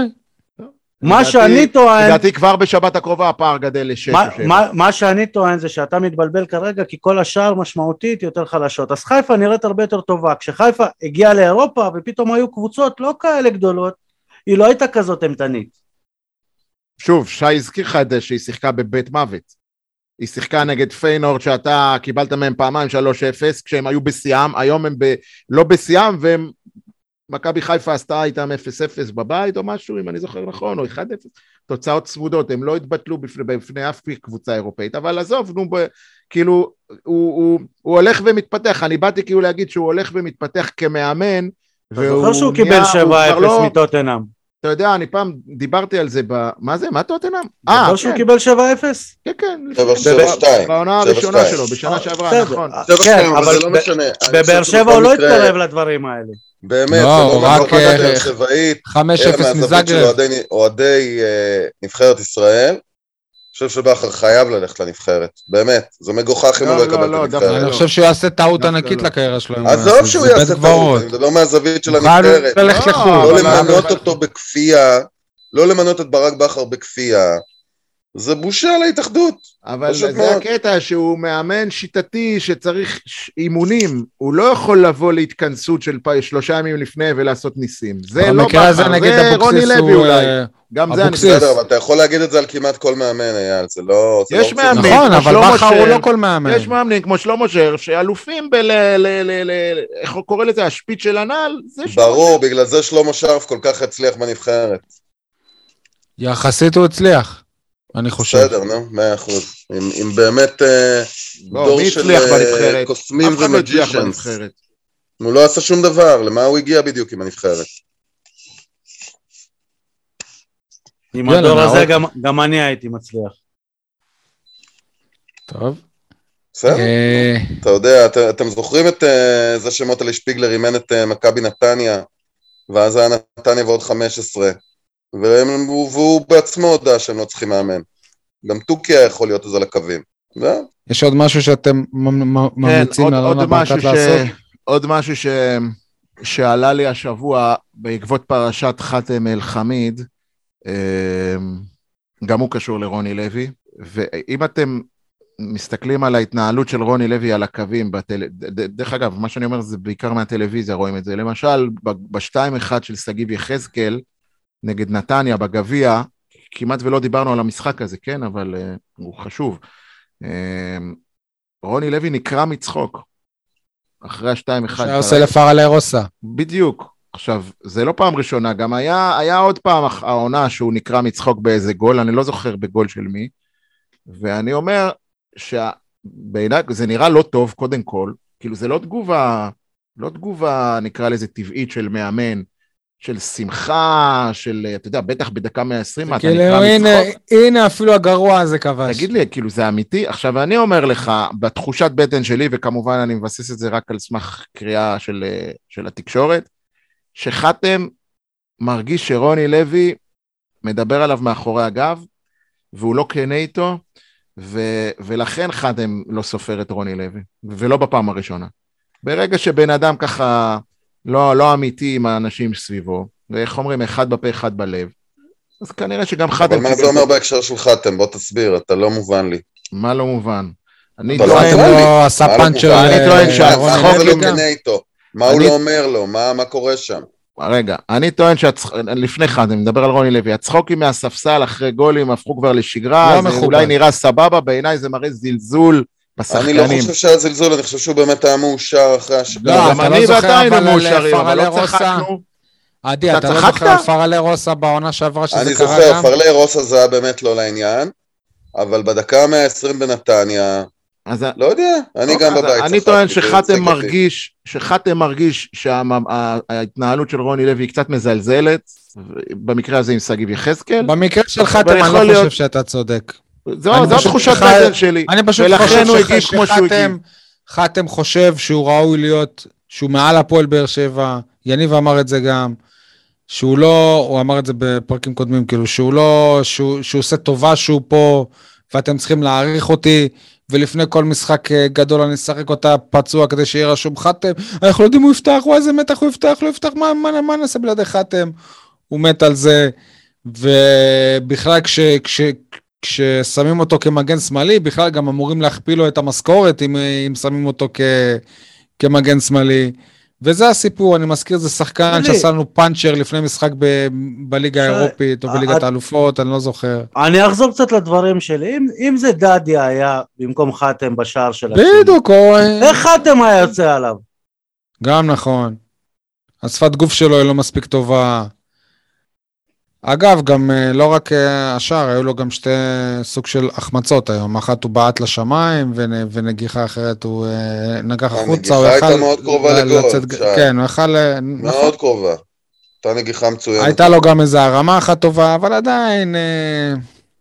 מה לדעתי- שאני טוען, לדעתי כבר בשבת הקרובה הפער גדל לשש או מה- שבע. מה- מה שאני טוען זה שאתה מתבלבל כרגע כי כל השאר משמעותית יותר חלשות. אז חיפה נראית הרבה יותר טובה. כשחיפה הגיעה לאירופה ופתאום היו קבוצות לא כאלה גדולות, היא לא הייתה כזאת אימתנית. שוב, שי הזכיר לך את זה שהיא שיחקה בבית מוות. היא שיחקה נגד פיינורד שאתה קיבלת מהם פעמיים 3-0 כשהם היו בשיאם, היום הם ב... לא בשיאם והם מכבי חיפה עשתה איתם 0-0 בבית או משהו, אם אני זוכר נכון, או 1-0, תוצאות צמודות, הם לא התבטלו בפני, בפני אף קבוצה אירופאית, אבל עזוב, נו, ב, כאילו, הוא, הוא, הוא הולך ומתפתח, אני באתי כאילו להגיד שהוא הולך ומתפתח כמאמן, אתה זוכר שהוא קיבל 7-0 לא, מטוטנאם. אתה יודע, אני פעם דיברתי על זה, ב... מה זה? מה טוטנאם? אה, זוכר שהוא כן, קיבל 7-0? כן, כן, שבע, לפני- שבע, שתיים. בעונה שבע, הראשונה. שלו, בשנה שעברה, בסדר. נכון. שבע כן, אבל זה לא משנה. בבאר שבע הוא לא התקרב לדברים האלה. באמת, לא, זה לא הוא רק, אה, באר שבעית, 5-0 אלא מהזווית של מזאגרב. אוהדי- אה, נבחרת ישראל. אני חושב שבכר חייב ללכת לנבחרת, באמת, זה מגוחך אם לא, הוא לא לא, יקבל לא, את דווקא הנבחרת. אני חושב שהוא יעשה טעות ענקית לא. לקריירה שלו. עזוב שהוא זה יעשה. טעות, אני מדבר מהזווית של הנבחרת. לא, לחו"ל. לא למנות אותו בכפייה, לא למנות את ברק בכר בכפייה, זה בושה להתאחדות. אבל זה מאוד. הקטע שהוא מאמן שיטתי שצריך ש- אימונים, הוא לא יכול לבוא להתכנסות של פ- שלושה ימים לפני ולעשות ניסים. זה לא בכר, נגיד זה רוני לוי הוא... אולי, אה, גם זה אני. בסדר. אבל אתה יכול להגיד את זה על כמעט כל מאמן, אייל, זה לא... זה יש לא מאמנים. נכון, אבל בכר הוא. לא כל מאמן. יש מאמנים כמו שלמה שר שאלופים ב... איך הוא קורא לזה? השפיץ של הנעל? זה ברור, בגלל זה שלמה שרף כל כך הצליח בנבחרת. יחסית הוא הצליח, אני חושב. בסדר, נו, מאה אחוז. אם אם באמת אה, לא, דור של אה? קוסמים לא ומג'ישנס. הוא לא עשה שום דבר, למה הוא הגיע בדיוק עם הנבחרת? עם הדור הזה. גם- גם אני הייתי מצליח. טוב. בסדר? אה, אתה יודע, את- אתם זוכרים את זה שמוטלי שפיגלר אימן את מכבי נתניה, ואז היה נתניה ועוד 15, והם- והוא והוא בעצמו הודה שהם לא צריכים מאמן. גם תוכי היה יכול להיות אז על הקווים. זהו. יש עוד משהו שאתם ממ- ממ- כן, ממליצים עוד- לאלונה ברקת ש- לעשות? עוד משהו ש... שעלה לי השבוע בעקבות פרשת חאתם אל-חמיד, אמ, גם הוא קשור לרוני לוי, ואם אתם מסתכלים על ההתנהלות של רוני לוי על הקווים, בטל... דרך אגב, מה שאני אומר זה בעיקר מהטלוויזיה רואים את זה, למשל ב-2-1 של שגיב יחזקאל נגד נתניה בגביע, כמעט ולא דיברנו על המשחק הזה, כן, אבל uh, הוא חשוב. Um, רוני לוי נקרע מצחוק. אחרי השתיים אחד. שהיה עושה לפארלה רוסה. בדיוק. עכשיו, זה לא פעם ראשונה, גם היה, היה עוד פעם העונה שהוא נקרע מצחוק באיזה גול, אני לא זוכר בגול של מי, ואני אומר שבעיניי זה נראה לא טוב, קודם כל, כאילו זה לא תגובה, לא תגובה, נקרא לזה טבעית של מאמן, של שמחה, של, אתה יודע, בטח בדקה 120, אתה כאילו, נקרע הנה, מצחוק. הנה אפילו הגרוע הזה כבש. תגיד לי, כאילו זה אמיתי? עכשיו אני אומר לך, בתחושת בטן שלי, וכמובן אני מבסס את זה רק על סמך קריאה של, של התקשורת, שחתם מרגיש שרוני לוי מדבר עליו מאחורי הגב, והוא לא כנה איתו, ו, ולכן חתם לא סופר את רוני לוי, ולא בפעם הראשונה. ברגע שבן אדם ככה לא, לא אמיתי עם האנשים סביבו, ואיך אומרים, אחד בפה, אחד בלב, אז כנראה שגם חתם... אבל מה זה אומר בהקשר של חתם? בוא תסביר, אתה לא מובן לי. מה לא מובן? אני טוען, חתם טוען- לא עשה לא פאנצ'ר? אני טוען אה, שהצחוק מה זה לוי לא. כנה איתו? מה הוא אני- לא אומר לו? מה קורה שם? רגע, אני טוען שהצחוק, לפני אחד, אני מדבר על רוני לוי, הצחוקים מהספסל אחרי גולים הפכו כבר לשגרה, לא זה מכובד. אולי נראה סבבה, בעיניי זה מראה זלזול אני לא בשחקנים. חושב שהיה זלזול, אני חושב שהוא באמת היה מאושר אחרי הש... לא, גם אני זוכר, ואתה היינו על מאושרים, אבל לא רוסה? צחקנו. עדי, אתה אתה לא? זוכר על פארלה רוסה בעונה שעברה שזה אני קרה זוכר, גם? פרלי רוסה זה היה באמת לא לעניין, אבל בדקה ה-120 בנתניה, אז לא יודע, אני גם בבית אני טוען שחתם. מרגיש, שחתם מרגיש שההתנהלות של רוני לוי היא קצת מזלזלת, במקרה הזה עם שגיב יחזקאל. במקרה של חתם אני לא להיות- חושב שאתה צודק. זו אני זו פשוט תחושת חי- בטן שלי. אני פשוט חושב שחתם- חתם חושב שהוא ראוי להיות, שהוא מעל הפועל באר שבע, יניב אמר את זה גם, שהוא לא, הוא אמר את זה בפרקים קודמים, כאילו שהוא לא, שהוא, שהוא עושה טובה שהוא פה, ואתם צריכים להעריך אותי, ולפני כל משחק אה, גדול אני אשחק אותה פצוע כדי שיהיה רשום חתם, אנחנו לא יודעים אם הוא יפתח, וואי איזה מתח הוא יפתח, לא יפתח, מה, מה, מה נעשה בלעדי חתם? הוא מת על זה, ובכלל כש, כש, כששמים אותו כמגן שמאלי, בכלל גם אמורים להכפיל לו את המשכורת אם, אם שמים אותו כ, כמגן שמאלי. וזה הסיפור, אני מזכיר, זה שחקן. שעשה לנו פאנצ'ר לפני משחק ב, בליגה האירופית או בליגת האלופות, אני לא זוכר. אני אחזור קצת לדברים שלי. אם, אם זה דדיה היה במקום חתם בשער של הצילי, בדיוק. איך חתם היה יוצא עליו? גם נכון. השפת גוף שלו היא לא מספיק טובה. אגב, גם אה, לא רק אה, השאר, היו לו גם שתי סוג של החמצות היום. אחת הוא בעט לשמיים, ונ- ונגיחה אחרת הוא אה, נגח החוצה. הנגיחה הייתה מאוד קרובה לגול, לצאת- שי. כן, הוא יכל... נכון. מאוד קרובה. הייתה נגיחה מצוינת. הייתה לו גם איזו הרמה אחת טובה, אבל עדיין...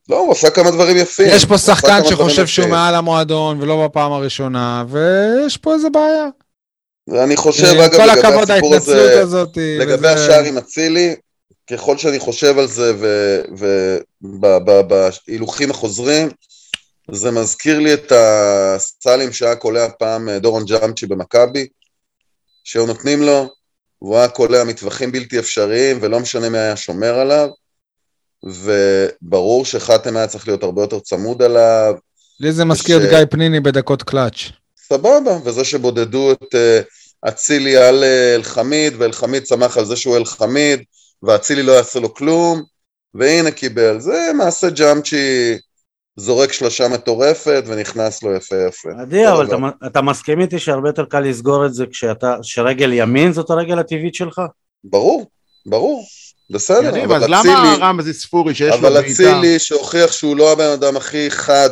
לא, הוא עשה כמה דברים יפים. יש פה שחקן שחושב שהוא יפים. מעל המועדון ולא בפעם הראשונה, ויש פה איזה בעיה. ואני חושב, אגב, לגבי הסיפור הזה, הזאת. לגבי וזה- השער עם אצילי, ככל שאני חושב על זה ובהילוכים החוזרים, זה מזכיר לי את הסלים שהיה קולע פעם אה, דורון ג'אמצ'י במכבי, שהיו נותנים לו, והוא היה קולע מטווחים בלתי אפשריים, ולא משנה מי היה שומר עליו, וברור שחתם היה צריך להיות הרבה יותר צמוד עליו, לי זה מזכיר את ש- גיא פניני בדקות קלאץ'. סבבה, וזה שבודדו את אה, אצילי על אה, אלחמיד, ואלחמיד שמח על זה שהוא אלחמיד, ואצילי לא יעשה לו כלום, והנה קיבל. זה מעשה ג'אמצ'י זורק שלושה מטורפת ונכנס לו יפה יפה. עדי, אבל. אתה, אתה מסכים איתי שהרבה יותר קל לסגור את זה כשאתה, שרגל ימין זאת הרגל הטבעית שלך? ברור, ברור, בסדר, יניב, אבל אז למה אצילי, רמזי ספורי שיש לו אבל בעיטה? אצילי שהוכיח שהוא לא הבן אדם הכי חד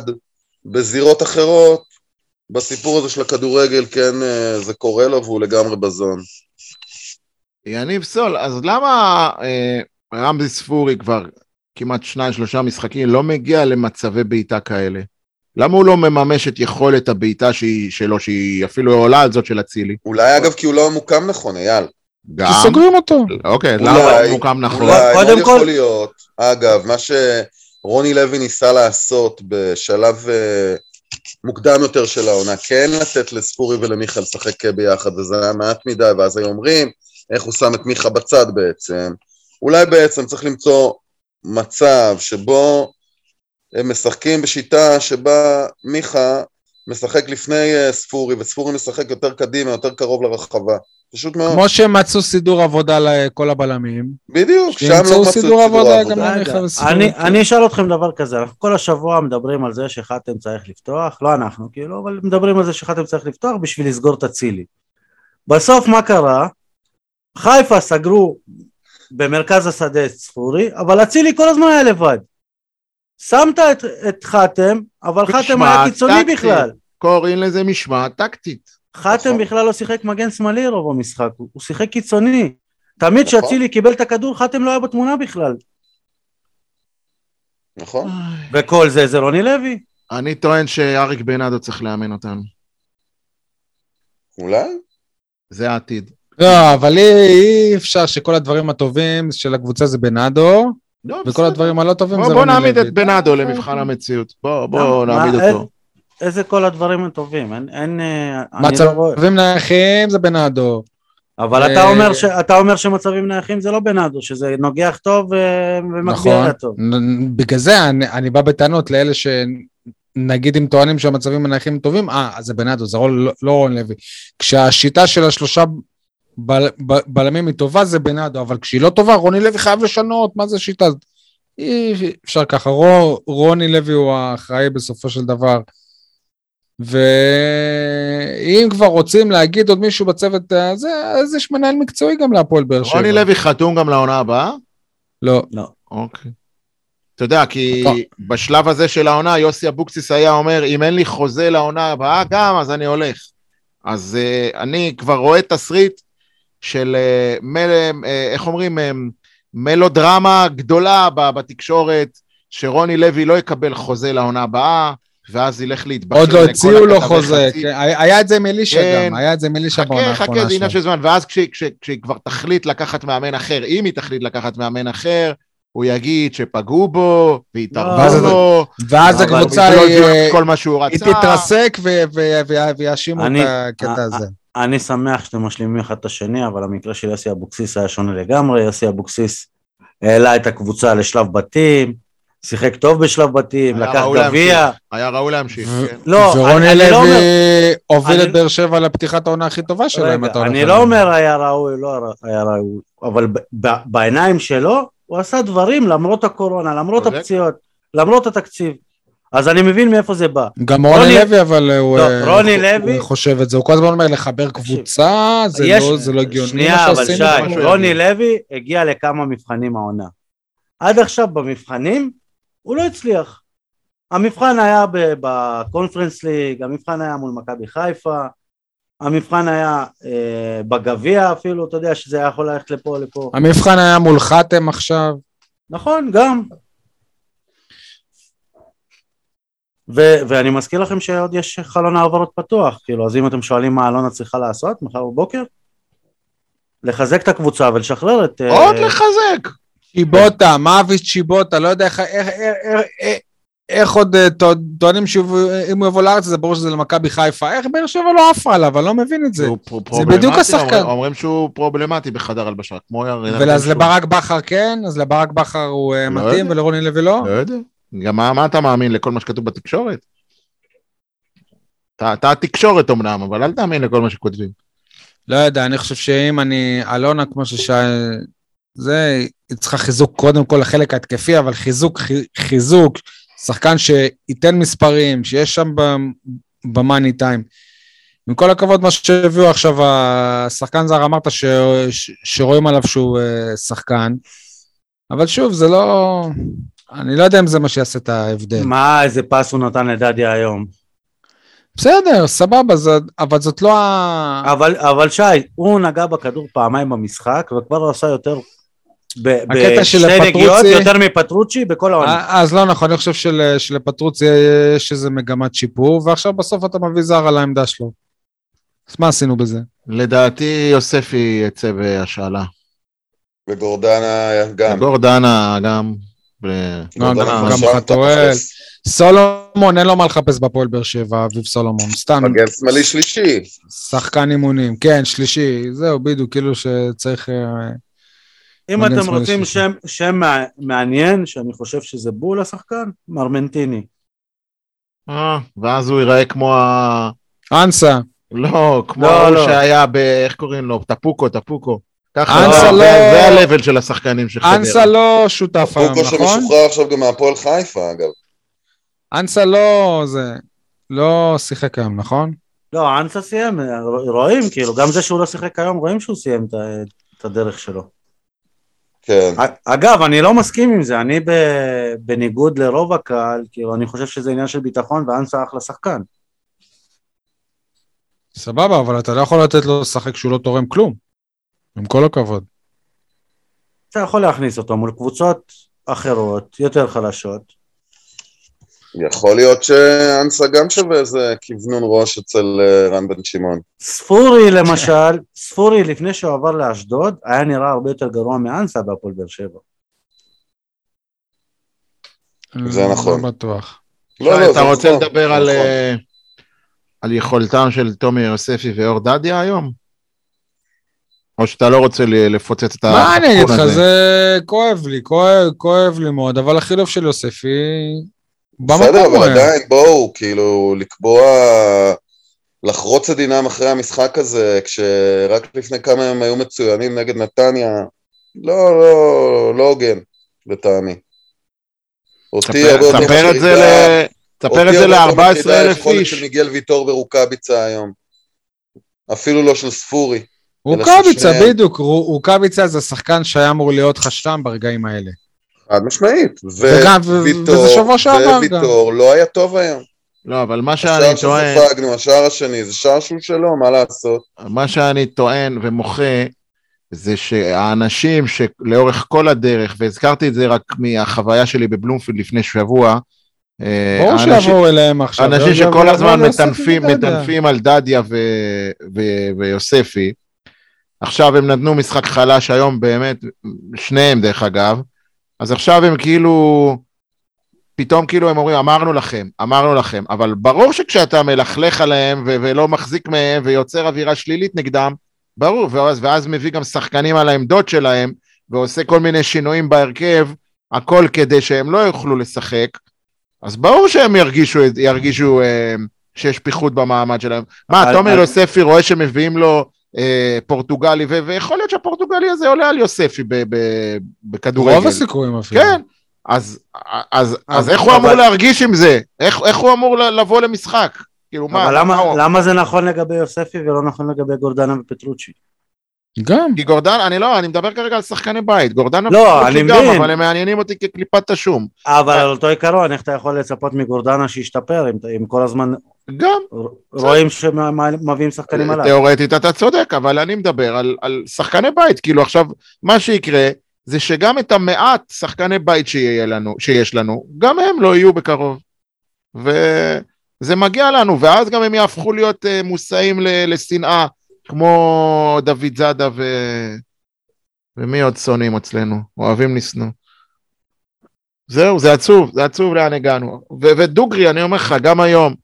בזירות אחרות, בסיפור הזה של הכדורגל, כן, אה, זה קורה לו והוא לגמרי בזון. יניב סול, אז למה אה, רמזי ספורי כבר כמעט שניים שלושה משחקים לא מגיע למצבי בעיטה כאלה? למה הוא לא מממש את יכולת הבעיטה שלו, שהיא אפילו עולה על זאת של אצילי? אולי אגב כי הוא לא ממוקם נכון, אייל. גם? כי סוגרים אותו. אוקיי, אולי- למה הוא מוקם נכון? אולי, קודם מאוד כל- יכול להיות, אגב, מה שרוני לוי ניסה לעשות בשלב אה, מוקדם יותר של העונה, כן לתת לספורי ולמיכה לשחק ביחד, וזה היה מעט מדי, ואז היו אומרים, איך הוא שם את מיכה בצד בעצם. אולי בעצם צריך למצוא מצב שבו הם משחקים בשיטה שבה מיכה משחק לפני אה, ספורי, וספורי משחק יותר קדימה, יותר קרוב לרחבה. פשוט מאוד. כמו שהם מצאו סידור עבודה לכל הבלמים, בדיוק, שם לא מצאו את סידור עבודה גם רגע. אני, אני אשאל אתכם דבר כזה, אנחנו כל השבוע מדברים על זה שחתם צריך לפתוח, לא אנחנו כאילו, אבל מדברים על זה שחתם צריך לפתוח בשביל לסגור את אצילי. בסוף מה קרה? חיפה סגרו במרכז השדה את ספורי, אבל אצילי כל הזמן היה לבד. שמת את, את חתם, אבל חתם היה קיצוני טקטית. בכלל. קוראים לזה משמעת טקטית. חתם נכון. בכלל לא שיחק מגן שמאלי רוב המשחק, הוא, הוא שיחק קיצוני. תמיד נכון. כשאצילי קיבל את הכדור, חתם לא היה בתמונה בכלל. נכון? וכל זה זה רוני לוי. אני טוען שאריק בנאדו צריך לאמן אותנו. אולי? זה העתיד. לא, אבל אי אי אפשר שכל הדברים הטובים של הקבוצה זה בנאדו, לא, וכל בסדר. הדברים הלא טובים בוא, זה בוא רוני נעמיד. את בנאדו למבחן המציאות. בוא, בוא מה- נעמיד מה- אותו. איזה כל הדברים הטובים, אין, אין, אה, לא. מצבים נייחים זה בנאדו. אבל אה, אתה אומר, ש, אתה אומר שמצבים נייחים זה לא בנאדו, שזה נוגח טוב אה, ומגביה נכון. טוב. נ- בגלל זה אני, אני בא בטענות לאלה שנגיד אם טוענים שהמצבים הנייחים טובים, אה, אז זה בנאדו, זה לא, לא, לא רון לוי. כשהשיטה של השלושה בל, ב, בלמים היא טובה זה בנאדו, אבל כשהיא לא טובה, רוני לוי חייב לשנות, מה זה שיטה? אי אפשר ככה, רו, רוני לוי הוא האחראי בסופו של דבר. ואם כבר רוצים להגיד עוד מישהו בצוות הזה, אז יש מנהל מקצועי גם להפועל באר שבע. רוני לוי חתום גם לעונה הבאה? לא. לא. אוקיי. אתה יודע, כי. בשלב הזה של העונה, יוסי אבוקסיס היה אומר, אם אין לי חוזה לעונה הבאה גם, אז אני הולך. אז uh, אני כבר רואה תסריט של, uh, מל, uh, איך אומרים, מלודרמה גדולה ב- בתקשורת, שרוני לוי לא יקבל חוזה לעונה הבאה, ואז ילך להתבכר. עוד לא הציעו לו חוזה. כן, היה את זה עם אלישע כן. גם, היה את זה עם אלישע בעונה חכה, חכה, האחרונה זה עניין שלו. של זמן, ואז כשהיא כש, כשהיא כבר תחליט לקחת מאמן אחר, אם היא תחליט לקחת מאמן אחר, הוא יגיד שפגעו בו, והתערבו לו, ואז הקבוצה, היא- את כל מה שהוא היא רצה. תתרסק ו- ו- ויאשימו את הקטע אה, הזה. אני שמח שאתם משלימים אחד את השני, אבל המקרה של יוסי אבוקסיס היה שונה לגמרי. יוסי אבוקסיס העלה את הקבוצה לשלב בתים, שיחק טוב בשלב בתים, לקח גביע. להמשיך. היה ראוי להמשיך, כן. לא, ורוני לא לוי אומר- הוביל את באר שבע לפתיחת העונה הכי טובה שלו, אם רגע, אתה הולך אני לא. אומר היה ראוי, לא היה ראוי, אבל בעיניים שלו, הוא עשה דברים למרות הקורונה, למרות. הפציעות, למרות התקציב. אז אני מבין מאיפה זה בא. גם רוני רוני- לוי, אבל הוא, לא, אה, רוני הוא- לוי- הוא חושב את זה, הוא כל הזמן אומר לחבר קבוצה, זה יש- לא- זה לא הגיוני. שנייה, אבל שי, רוני. לוי הגיע לכמה מבחנים העונה. עד עכשיו במבחנים הוא לא הצליח. המבחן היה בקונפרנס ליג, המבחן היה מול מכבי חיפה, המבחן היה אה, בגביע אפילו, אתה יודע שזה היה יכול ללכת לפה לפה. המבחן היה מול חתם עכשיו. נכון, גם. ו- ואני מזכיר לכם שעוד יש חלון העברות פתוח, כאילו, אז אם אתם שואלים מה אלונה צריכה לעשות מחר בבוקר, לחזק את הקבוצה ולשחרר את... אה, עוד לחזק. צ'יבוטה, מאביס צ'יבוטה, לא יודע איך- איך- איך- איך- איך עוד אה, טוע- טוענים שאם הוא יבוא לארץ זה ברור שזה למכבי חיפה, איך באר שבע לא עפה עליו, אני לא מבין את זה. פר- בדיוק השחקן. אומרים- אומרים שהוא פרובלמטי בחדר הלבשה, כמו. ואז שוב. לברק בכר כן, אז לברק בכר הוא אה, לא מתאים יודע. ולרוני לוי לא? לא יודע. גם מה מה אתה מאמין לכל מה שכתוב בתקשורת? אתה- אתה התקשורת אמנם, אבל אל תאמין לכל מה שכותבים. לא יודע, אני חושב שאם אני, אלונה, כמו ששי, זה, היא צריכה חיזוק קודם כל לחלק ההתקפי, אבל חיזוק, חי- חיזוק, שחקן שייתן מספרים, שיש שם במאני טיים. עם כל הכבוד, מה שהביאו עכשיו, השחקן זר, אמרת ש, ש, שרואים עליו שהוא אה, שחקן, אבל שוב, זה לא... אני לא יודע אם זה מה שיעשה את ההבדל. מה, איזה פס הוא נתן לדדיה היום. בסדר, סבבה, זה, אבל זאת לא ה... אבל, אבל שי, הוא נגע בכדור פעמיים במשחק, וכבר הוא עשה יותר... ב- הקטע של בשתי נגיעות יותר מפטרוצ'י בכל העונה. אה, אז לא נכון, אני חושב של, שלפטרוצי יש איזה מגמת שיפור, ועכשיו בסוף אתה מביא זר על העמדה שלו. אז מה עשינו בזה? לדעתי יוספי יצא בהשאלה. וגורדנה גם. גורדנה גם. לא, גורדנה גם- אתה חתואל. סולומון, אין לו מה לחפש בהפועל באר שבע, אביב סולומון, סתם מגן שמאלי שלישי. שחקן אימונים, כן, שלישי, זהו, בדיוק, כאילו שצריך... אה, אם אתם רוצים. שם, שם מע- מעניין, שאני חושב שזה בול השחקן, מרמנטיני. אה, ואז הוא ייראה כמו ה... אנסה, לא, כמו לא, לא. שהיה ב... איך קוראים לו? טפוקו, טפוקו. ככה, אנסה זה- לא- זה ה-level של השחקנים של חדרה. אנסה לא שותף היום, נכון? שמשוחרר עכשיו גם מהפועל חיפה, אגב. אנסה לא, זה, לא שיחק היום, נכון? לא, אנסה סיים, רואים, כאילו, גם זה שהוא לא שיחק היום, רואים שהוא סיים את הדרך שלו. כן. אגב, אני לא מסכים עם זה, אני ב- בניגוד לרוב הקהל, כאילו, אני חושב שזה עניין של ביטחון, ואנסה אחלה שחקן. סבבה, אבל אתה לא יכול לתת לו לשחק כשהוא לא תורם כלום. עם כל הכבוד. אתה יכול להכניס אותו מול קבוצות אחרות, יותר חלשות. יכול להיות שאנסה גם שווה איזה כוונון ראש אצל אה, רן בן שמעון. ספורי למשל, *laughs* ספורי לפני שהוא עבר לאשדוד, היה נראה הרבה יותר גרוע מאנסה בהפועל באר שבע. זה נכון. לא בטוח. לא, לא, אתה רוצה נכון, לדבר על, נכון. אה, על יכולתם של תומי יוספי ואור דדיה היום? או שאתה לא רוצה ל- לפוצץ את מה אני אגיד לך? זה כואב לי, כואב, כואב לי מאוד, אבל החילוף של יוספי בסדר, אבל היה. עדיין, בואו, כאילו, לקבוע, לחרוץ את דינם אחרי המשחק הזה, כשרק לפני כמה ימים היו מצוינים נגד נתניה, לא, לא, לא הוגן, לטעמי. אותי תספר- הרבה יותר תספר את זה מטרידה- ל... תספר אותי את זה הרבה יותר ל-14 מטרידה אלף היכולת איש. של מיגל ויטור ורוקאביצה היום. אפילו לא של ספורי. רוקאביצה, בדיוק, רו- רוקאביצה זה שחקן שהיה אמור להיות לך שם ברגעים האלה. חד משמעית. וויטור, וזה שבוע שעבר גם. וויטור לא היה טוב היום. לא, אבל מה שאני השער טוען... שספגנו, השער השני, זה שער שהוא שלו, מה לעשות? מה שאני טוען ומוחה זה שהאנשים שלאורך כל הדרך, והזכרתי את זה רק מהחוויה שלי בבלומפילד לפני שבוע, אה, ברור האנשים- שיבואו אליהם עכשיו. אנשים שכל הזמן מטנפים. מטנפים על דדיה ו- ו- ויוספי, עכשיו הם נתנו משחק חלש היום באמת, שניהם דרך אגב, אז עכשיו הם כאילו, פתאום כאילו הם אומרים אמרנו לכם, אמרנו לכם, אבל ברור שכשאתה מלכלך עליהם ו- ולא מחזיק מהם ויוצר אווירה שלילית נגדם, ברור, ואז, ואז מביא גם שחקנים על העמדות שלהם ועושה כל מיני שינויים בהרכב, הכל כדי שהם לא יוכלו לשחק, אז ברור שהם ירגישו, ירגישו אה, שיש פיחות במעמד שלהם. מה, תומר יוספי רואה שמביאים לו פורטוגלי, ו- ויכול להיות שהפורטוגלי הזה עולה על יוספי ב- ב- בכדורגל. רוב הסיכויים אפילו. כן, אז, אז, אז איך הוא אמור להרגיש עם זה? איך, איך הוא אמור ל- לבוא למשחק? כאילו, מה, אבל מה למה, הוא- למה זה נכון לגבי יוספי ולא נכון לגבי גורדנה ופטרוצ'י? גם. כי גורדן, אני לא, אני מדבר כרגע על שחקני בית, גורדן לא, אני גם, מבין. אבל הם מעניינים אותי כקליפת השום. אבל על אותו עיקרון, איך אתה יכול לצפות מגורדנה שישתפר אם, אם כל הזמן גם, רואים שמביאים שחקנים עליו? תיאורטית אתה צודק, אבל אני מדבר על, על שחקני בית, כאילו עכשיו, מה שיקרה, זה שגם את המעט שחקני בית לנו, שיש לנו, גם הם לא יהיו בקרוב. וזה מגיע לנו, ואז גם הם יהפכו להיות uh, מושאים ל- לשנאה, כמו דוד זאדה ו... ומי עוד שונאים אצלנו? אוהבים לשנוא. זהו, זה עצוב, זה עצוב לאן הגענו. ודוגרי, אני אומר לך, גם היום,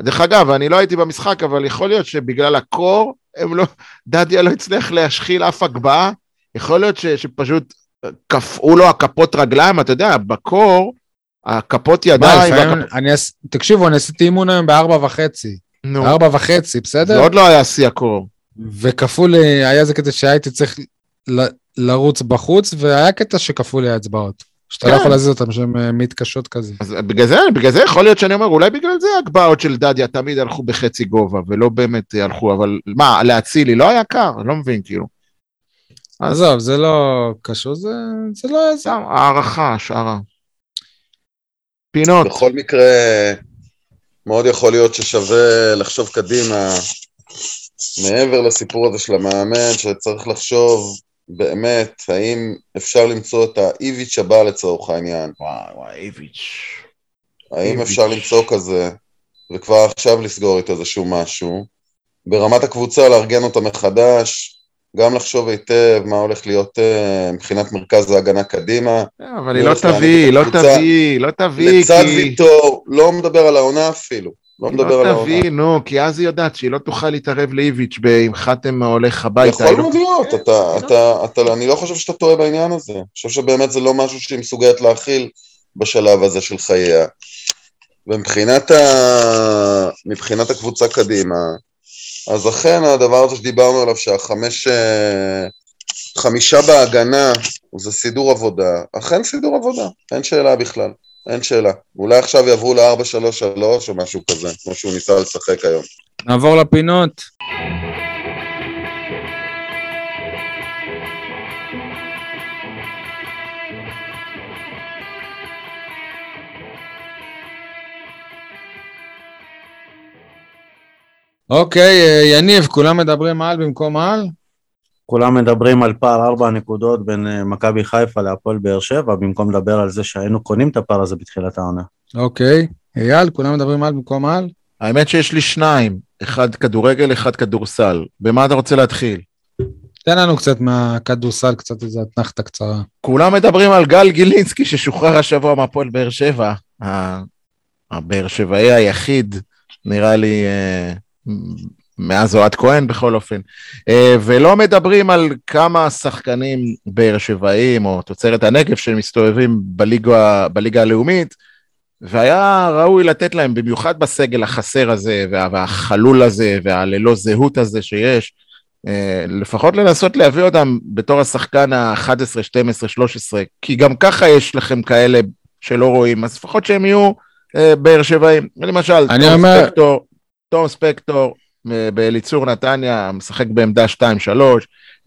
דרך אגב, אני לא הייתי במשחק, אבל יכול להיות שבגלל הקור, הם לא, דדיה לא הצליח להשחיל אף הגבהה, יכול להיות ש, שפשוט קפאו לו הכפות רגליים, אתה יודע, בקור, הכפות ידיים, והכפ... אני תקשיבו, אני עשיתי אימון היום בארבע וחצי. נו, ארבע וחצי, זה בסדר? עוד לא היה שיא הקור. וכפו לי, היה איזה קטע שהייתי צריך ל- לרוץ בחוץ, והיה קטע שכפו לי האצבעות. שאתה לא כן. יכול להזיז אותם שהן אה, מתקשות כזה. אז בגלל זה, בגלל זה יכול להיות שאני אומר, אולי בגלל זה הגבהות של דדיה תמיד הלכו בחצי גובה, ולא באמת הלכו, אבל מה, להצילי לא היה קר? אני לא מבין, כאילו. אז עזוב, זה לא קשור, זה זה לא יעזור. סתם, הערכה, השערה. פינות. בכל מקרה, מאוד יכול להיות ששווה לחשוב קדימה, מעבר לסיפור הזה של המאמן, שצריך לחשוב באמת, האם אפשר למצוא את האיביץ' הבא לצורך העניין. וואי וואי, איביץ'. האם איביץ'. אפשר למצוא כזה, וכבר עכשיו לסגור איתו איזשהו משהו. ברמת הקבוצה לארגן אותה מחדש, גם לחשוב היטב מה הולך להיות אה, מבחינת מרכז ההגנה קדימה. אבל היא לא תביא, לא קבוצה תביא, לא תביא, לצד כי... ויטור, לא מדבר על העונה אפילו. לא מדבר על לא העונה. תביא, נו, כי אז היא יודעת שהיא לא תוכל להתערב לאיביץ' אם חתם הולך הביתה. יכול היא לא- מאוד להיות, אתה, אתה, אתה, אני לא חושב שאתה טועה בעניין הזה. אני חושב שבאמת זה לא משהו שהיא מסוגלת להכיל בשלב הזה של חייה. ומבחינת ה... מבחינת הקבוצה קדימה, אז אכן הדבר הזה שדיברנו עליו, שהחמש... אה, חמישה בהגנה זה סידור עבודה, אכן סידור עבודה, אין שאלה בכלל, אין שאלה. אולי עכשיו יעברו ל-4-3-3 או משהו כזה, כמו שהוא ניסה לשחק היום. נעבור לפינות. אוקיי, אה, יניב, כולם מדברים על במקום על? כולם מדברים על פער ארבע נקודות בין אה, מכבי חיפה להפועל באר שבע, במקום לדבר על זה שהיינו קונים את הפער הזה בתחילת העונה. אוקיי. אייל, כולם מדברים על במקום על? האמת שיש לי שניים, אחד כדורגל, אחד כדורסל. במה אתה רוצה להתחיל? תן לנו קצת מהכדורסל, קצת איזה אתנחתה קצרה. כולם מדברים על גל גילינסקי ששוחרר השבוע מהפועל באר שבע. הבאר שבעי היחיד, נראה לי, אה, מאז אוהד כהן בכל אופן. אה, ולא מדברים על כמה שחקנים באר שבעים או תוצרת הנגב שמסתובבים בליגה, בליגה הלאומית, והיה ראוי לתת להם, במיוחד בסגל החסר הזה, וה- והחלול הזה, והללא זהות הזה שיש, אה, לפחות לנסות להביא אותם בתור השחקן ה-11, 12, 13, כי גם ככה יש לכם כאלה שלא רואים, אז לפחות שהם יהיו אה, באר שבעים. למשל, תום אומר- ספקטור, תום ספקטור באליצור נתניה, משחק בעמדה 2-3,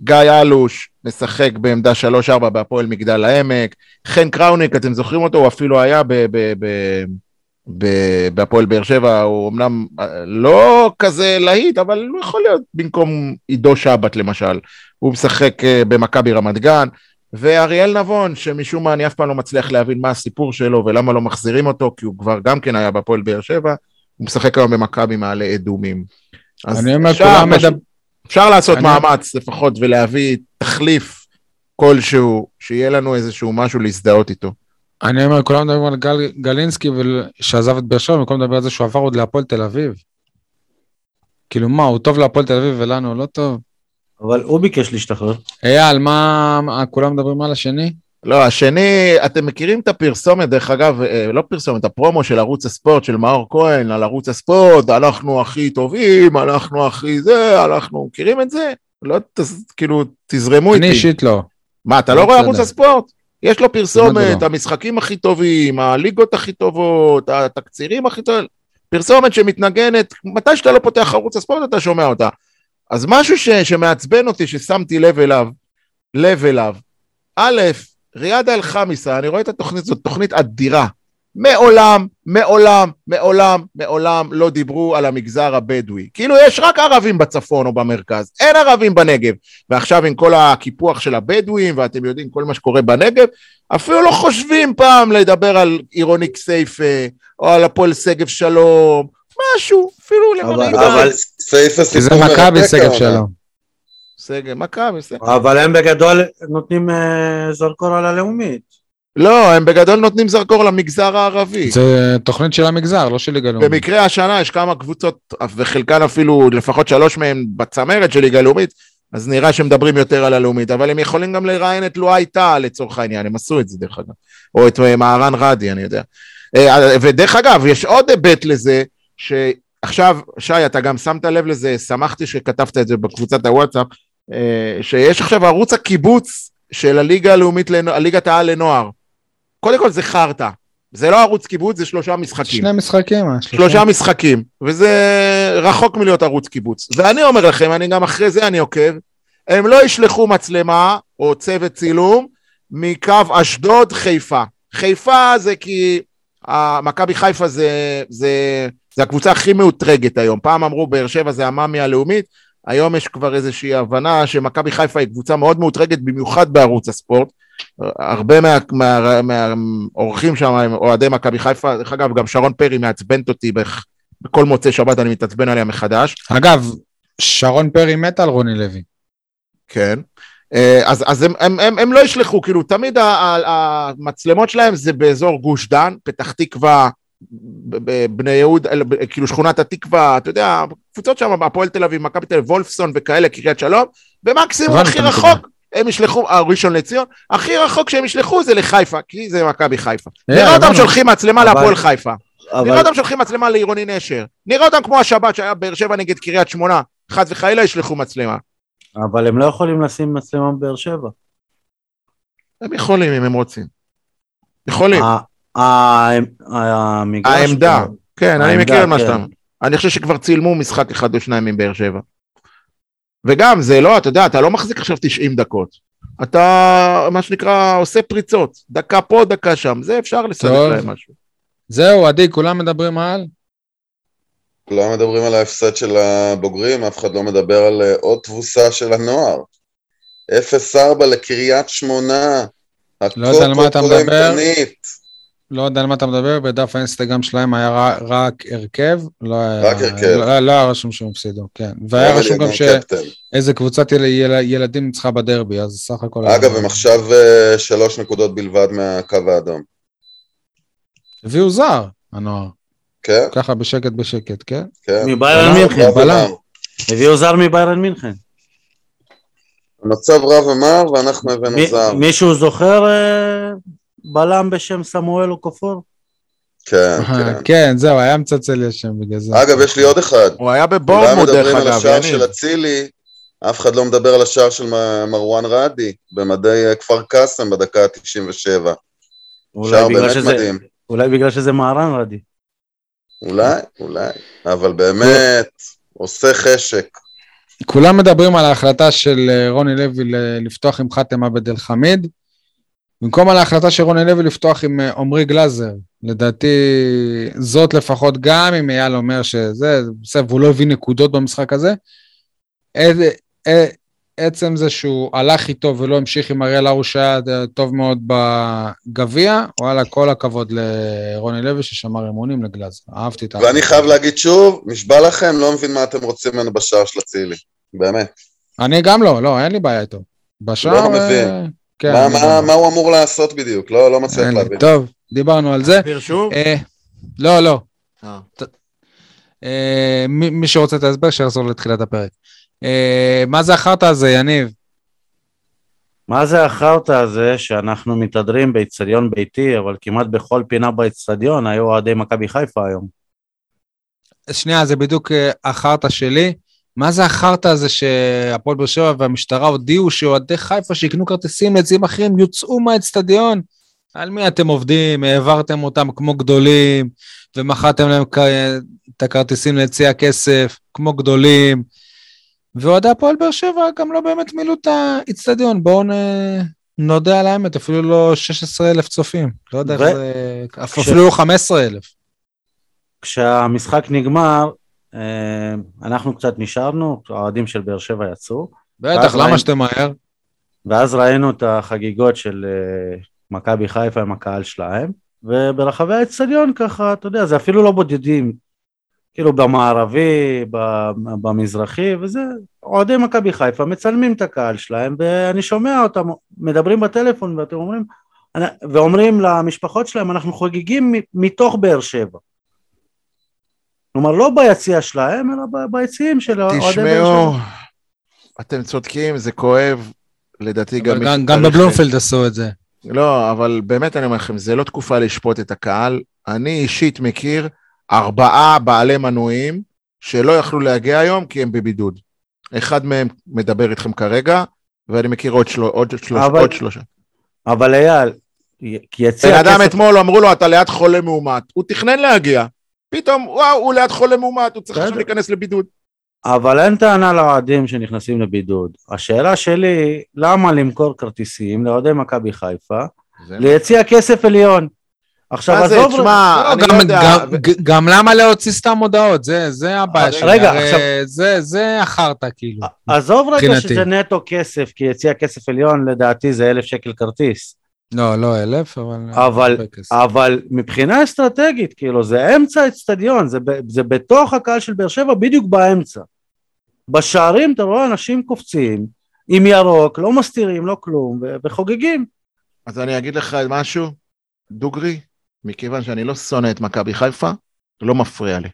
גיא אלוש משחק בעמדה 3-4 בהפועל מגדל העמק, חן קראוניק, אתם זוכרים אותו? הוא אפילו היה בהפועל באר שבע, הוא אמנם אה, לא כזה להיט, אבל הוא יכול להיות במקום עידו שבת למשל. הוא משחק אה, במכבי רמת גן, ואריאל נבון, שמשום מה אני אף פעם לא מצליח להבין מה הסיפור שלו ולמה לא מחזירים אותו, כי הוא כבר גם כן היה בהפועל באר שבע, הוא משחק היום במכבי מעלה אדומים. אז אני אומר, אפשר כולם מדבר... אפשר לעשות אני- מאמץ לפחות ולהביא תחליף כלשהו, שיהיה לנו איזשהו משהו להזדהות איתו. אני אומר, כולם מדברים על גל, גלינסקי ול- שעזב את באר שבע, במקום לדבר על זה שהוא עבר עוד להפועל תל אביב. כאילו מה, הוא טוב להפועל תל אביב ולנו לא טוב? אבל הוא ביקש להשתחרר. אייל, מה כולם מדברים על השני? לא, השני, אתם מכירים את הפרסומת, דרך אגב, אה, לא פרסומת, הפרומו של ערוץ הספורט של מאור כהן על ערוץ הספורט, אנחנו הכי טובים, אנחנו הכי זה, אנחנו מכירים את זה? לא, תס, כאילו, תזרמו אני איתי. אישית לא. מה, אתה לא לא רואה. ערוץ הספורט? יש לו פרסומת, לא. המשחקים הכי טובים, הליגות הכי טובות, התקצירים הכי טובים, פרסומת שמתנגנת, מתי שאתה לא פותח ערוץ הספורט אתה שומע אותה. אז משהו ש, שמעצבן אותי, ששמתי לב אליו, לב אליו, א', ריאד אל-חמיסה, אני רואה את התוכנית, זאת תוכנית אדירה. מעולם, מעולם, מעולם, מעולם לא דיברו על המגזר הבדואי. כאילו יש רק ערבים בצפון או במרכז, אין ערבים בנגב. ועכשיו עם כל הקיפוח של הבדואים, ואתם יודעים כל מה שקורה בנגב, אפילו לא חושבים פעם לדבר על עירוני כסייפה, או על הפועל שגב שלום, משהו, אפילו למראית אבל- עין. סייפה כי זה סיפור מכבי מרתק שגב. שלום. שגב, מכבי, שגב. אבל הם בגדול נותנים אה, זרקור על הלאומית. לא, הם בגדול נותנים זרקור למגזר הערבי. זה תוכנית של המגזר, לא של ליגה לאומית. במקרה השנה יש כמה קבוצות, וחלקן אפילו, לפחות שלוש מהן בצמרת של ליגה לאומית, אז נראה שמדברים יותר על הלאומית, אבל הם יכולים גם לראיין את לואי טאה לצורך העניין, הם עשו את זה דרך אגב, או את אה, מהרן רדי, אני יודע. אה, ודרך אגב, יש עוד היבט לזה, שעכשיו, שי, אתה גם שמת לב לזה, שמחתי שכתבת את זה בקבוצת הוואטסאפ, שיש עכשיו ערוץ הקיבוץ של הליגה הלאומית, הליגת העל לנוער. קודם כל זה חרטא, זה לא ערוץ קיבוץ, זה שלושה משחקים. שני משחקים, אה, שלושה משחקים, וזה רחוק מלהיות ערוץ קיבוץ. ואני אומר לכם, אני גם אחרי זה אני עוקב, הם לא ישלחו מצלמה או צוות צילום מקו אשדוד חיפה. חיפה זה כי אה, מכבי חיפה זה, זה, זה הקבוצה הכי מאותרגת היום. פעם אמרו באר שבע זה המאמי הלאומית, היום יש כבר איזושהי הבנה שמכבי חיפה היא קבוצה מאוד מאותרגת, במיוחד בערוץ הספורט. הרבה מהאורחים מה, מה, מהאורחים שם הם אוהדי מכבי חיפה, דרך אגב גם שרון פרי מעצבנת אותי בח- בכל מוצאי שבת אני מתעצבן עליה מחדש, אגב, שרון פרי מת על רוני לוי. כן. אה, אז, אז הם, הם, הם, הם לא ישלחו, כאילו תמיד המצלמות שלהם זה באזור גוש דן, פתח תקווה, בני יהודה, כאילו שכונת התקווה, אתה יודע, קבוצות שם, הפועל תל אביב, מכבי תל אביב, וולפסון וכאלה, קריית שלום, ומקסימום הכי. רחוק, הם ישלחו, אה, ראשון לציון, הכי רחוק שהם ישלחו זה לחיפה, כי זה מכבי חיפה. אה, נראה אותם. שולחים מצלמה להפועל חיפה. נראה אותם שולחים מצלמה לעירוני נשר. נראה אותם כמו השבת שהיה באר שבע נגד קריית שמונה. חס וחלילה ישלחו מצלמה. אבל הם לא יכולים לשים מצלמה בבאר שבע. הם יכולים אם הם רוצים. יכולים. המגרש... העמדה. כן, אני העמדה, מכיר מה כן. שאתה אומר. אני חושב שכבר צילמו משחק אחד או שניים עם באר שבע. וגם, זה לא, אתה יודע, אתה לא מחזיק עכשיו 90 דקות. אתה, מה שנקרא, עושה פריצות. דקה פה, דקה שם. זה אפשר טוב. להם משהו. זהו, עדי, כולם מדברים על? כולם מדברים על ההפסד של הבוגרים, אף אחד לא מדבר על אה, עוד תבוסה של הנוער. 0-4 לקריית שמונה. לא יודע על מה אתה הקוקו מדבר. לא יודע על מה אתה מדבר, בדף האינסטגרם שלהם היה רק- רק הרכב, לא היה... הרכב. לא- לא היה רשום שהם הפסידו, כן. והיה רשום גם. שאיזה קבוצת יל- יל- ילדים ניצחה בדרבי, אז סך הכל... אגב, הם עכשיו אה, שלוש נקודות בלבד מהקו האדום. הביאו זר, הנוער. כן? ככה בשקט בשקט, כן? כן. מביירן מינכן. בלם. הביאו זר מביירן מינכן. המצב רב אמר ואנחנו הבאנו זר. מישהו זוכר אה, בלם בשם סמואל אוקופור? כן, כן. כן, זהו, היה מצלצל לי השם בגלל זה. אגב, יש לי עוד אחד. הוא היה כולם בבורנמוט דרך מדברים על אגב, השער יניב. של אצילי, אף אחד לא מדבר על השער של מרואן רדי במדי אה, כפר קאסם בדקה ה-97. אולי שער באמת שזה- מדהים. אולי בגלל שזה מהרן רדי. אולי, אולי, אבל באמת, עושה חשק. כולם מדברים על ההחלטה של אה, רוני לוי לפתוח עם חאתם עבד אל חמיד, במקום על ההחלטה של רוני לוי לפתוח עם אה, עמרי גלאזר. לדעתי, זאת לפחות, גם אם אייל אומר שזה, בסדר, והוא לא הביא נקודות במשחק הזה, אה, עצם זה שהוא הלך איתו ולא המשיך עם אריאל הרוש שהיה אה, טוב מאוד בגביע, וואלה, כל הכבוד לרוני לוי ששמר אמונים לגלאזר. אהבתי את ואני חייב להגיד שוב, נשבע לכם, לא מבין מה אתם רוצים ממנו בשער של אצילי. באמת. אני גם לא, לא, אין לי בעיה איתו. בשער... לא מבין. אה, כן, מה- מה-. מה הוא אמור לעשות בדיוק? לא לא מצליח. להבין. טוב, דיברנו על זה. תסביר שוב? אה, לא, לא. אה. אה, מי מי שרוצה את ההסבר, שיחזור לתחילת הפרק. אה, מה זה החרטא הזה, יניב? מה זה החרטא הזה שאנחנו מתהדרים באיצטדיון ביתי, אבל כמעט בכל פינה באיצטדיון היו אוהדי מכבי חיפה היום. שנייה, זה בדיוק אה, החרטא שלי. מה זה החרטא הזה שהפועל באר שבע והמשטרה הודיעו שאוהדי חיפה שיקנו כרטיסים ליציאים אחרים יוצאו מהאצטדיון? על מי אתם עובדים? העברתם אותם כמו גדולים, ומכרתם להם את הכרטיסים ליציאי הכסף כמו גדולים. ואוהדי הפועל באר שבע גם לא באמת מילאו את האיצטדיון, בואו נ... נודה על האמת, אפילו לא 16 אלף צופים, לא יודע ו... איך זה, אפילו לא 15 אלף. כשהמשחק נגמר, אנחנו קצת נשארנו, האוהדים של באר שבע יצאו. בטח, למה שאתם מהר? ואז ראינו את החגיגות של אה, מכבי חיפה עם הקהל שלהם, וברחבי האצטדיון ככה, אתה יודע, זה אפילו לא בודדים, כאילו במערבי, במזרחי, וזה, אוהדי מכבי חיפה מצלמים את הקהל שלהם, ואני שומע אותם מדברים בטלפון, ואתם אומרים, ואומרים למשפחות שלהם, אנחנו חוגגים מתוך באר שבע. כלומר, לא ביציע שלהם, אלא ביציעים של אוהדי באר שבע. תשמעו, אתם צודקים, זה כואב, לדעתי גם... גם, גם בבלומפילד עשו את זה. לא, אבל באמת אני אומר לכם, זה לא תקופה לשפוט את הקהל. אני אישית מכיר ארבעה בעלי מנויים שלא יכלו להגיע היום כי הם בבידוד. אחד מהם מדבר איתכם כרגע, ואני מכיר עוד, של... עוד, של... אבל... עוד שלושה. אבל אייל, כי יציע... בן אדם כסף... אתמול אמרו לו, אתה ליד חולה מאומת. הוא תכנן להגיע. פתאום, וואו, הוא ליד חולה מאומת, הוא צריך עכשיו להיכנס לבידוד. אבל אין טענה לאוהדים שנכנסים לבידוד. השאלה שלי, למה למכור כרטיסים לאוהדי מכבי חיפה ליציע כסף עליון? עכשיו עזוב, תשמע, לא, אני לא יודע. גם למה להוציא סתם הודעות, זה הבעיה שלי. רגע, עכשיו... זה החרטא כאילו. עזוב רגע שזה נטו כסף, כי יציע כסף עליון לדעתי זה אלף שקל כרטיס. לא, לא אלף, אבל... אבל, אבל מבחינה אסטרטגית, כאילו, זה אמצע אצטדיון, זה, זה בתוך הקהל של באר שבע, בדיוק באמצע. בשערים אתה רואה אנשים קופצים, עם ירוק, לא מסתירים, לא כלום, וחוגגים. אז אני אגיד לך משהו, דוגרי, מכיוון שאני לא שונא את מכבי חיפה, לא מפריע לי.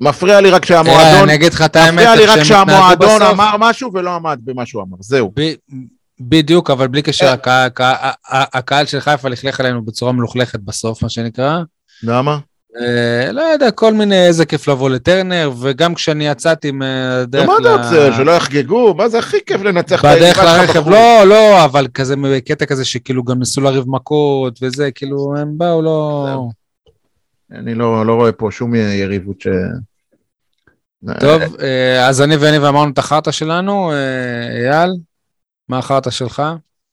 מפריע לי רק שהמועדון, אני אגיד לך את האמת, מפריע לי רק שהמועדון אמר משהו ולא עמד במה שהוא אמר, זהו. בדיוק, אבל בלי קשר, אה. הקהל של חיפה לכלך עלינו בצורה מלוכלכת בסוף, מה שנקרא. למה? אה, לא יודע, כל מיני, איזה כיף לבוא לטרנר, וגם כשאני יצאתי מהדרך ל... מה אתה רוצה, שלא יחגגו? מה זה הכי כיף לנצח את היריבה שלך בדרך לרכב, לא, לא, אבל כזה, קטע כזה שכאילו גם ניסו לריב מכות וזה, כאילו, הם באו, לא... אני לא, לא רואה פה שום יריבות ש... טוב, אה, אז אני ואני ואמרנו את החרטא שלנו, אייל? מה החרטא שלך?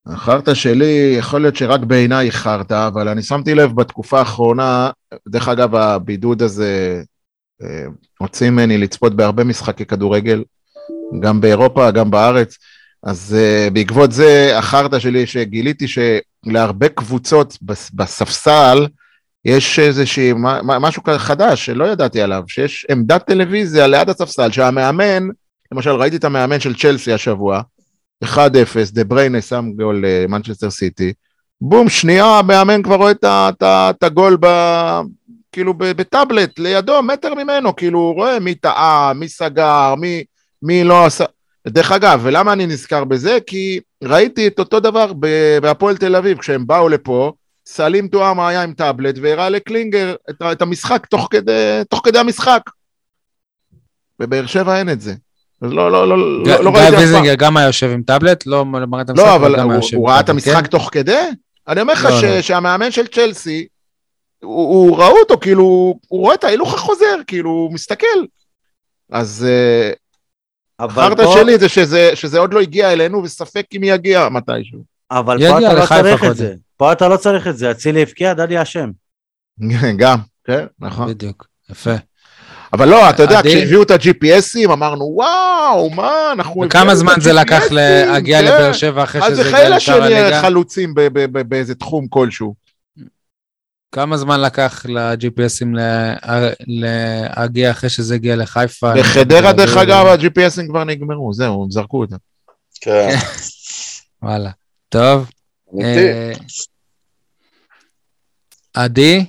החרטא שלי, יכול להיות שרק בעיניי חרטא, אבל אני שמתי לב בתקופה האחרונה, דרך אגב, הבידוד הזה אה, הוציא ממני לצפות בהרבה משחקי כדורגל, גם באירופה, גם בארץ, אז uh, בעקבות זה, החרטא שלי שגיליתי שלהרבה קבוצות בספסל, יש איזושהי, משהו חדש שלא ידעתי עליו, שיש עמדת טלוויזיה ליד הספסל, שהמאמן, למשל ראיתי את המאמן של צ'לסי השבוע, 1-0, דה בריינה שם גול למנצ'סטר סיטי, בום, שנייה המאמן כבר רואה את הגול ב... כאילו בטאבלט, לידו, מטר ממנו, כאילו הוא רואה מי טעה, מי סגר, מי, מי לא עשה... דרך אגב, ולמה אני נזכר בזה? כי ראיתי את אותו דבר בהפועל תל אביב, כשהם באו לפה, סלים טועמה היה עם טאבלט והראה לקלינגר את, את המשחק תוך כדי, תוך כדי המשחק. בבאר שבע אין את זה. אז לא, לא, לא, לא, לא ראיתי אף פעם. גיא ויזינגר גם היה יושב עם טאבלט, לא מראה את המשחק, לא, אבל הוא, הוא ראה את המשחק כן? תוך כדי? אני אומר לך לא, לא. שהמאמן של צ'לסי, הוא, הוא ראו אותו, כאילו, הוא רואה את ההילוך החוזר, כאילו, הוא מסתכל. אז החרטא פה... שלי זה שזה, שזה עוד לא הגיע אלינו, וספק אם יגיע מתישהו. אבל פה אתה לא צריך את זה. פה אתה לא צריך את זה, אצילי הבקיע, דדי אשם. *laughs* גם, כן, נכון. בדיוק, יפה. אבל לא, אתה יודע, כשהביאו את ה-GPSים, אמרנו, וואו, מה, אנחנו... וכמה זמן זה לקח להגיע כן. לבאר שבע אחרי שזה הגיע לשאר הליגה? אז זה שנהיה חלוצים באיזה תחום כלשהו. כמה זמן לקח ל-GPSים להגיע אחרי שזה הגיע לחיפה? בחדרה, דרך אגב, ה-GPSים כבר נגמרו, זהו, הם זרקו אותם. כן. *laughs* וואלה. טוב. אה, עדי?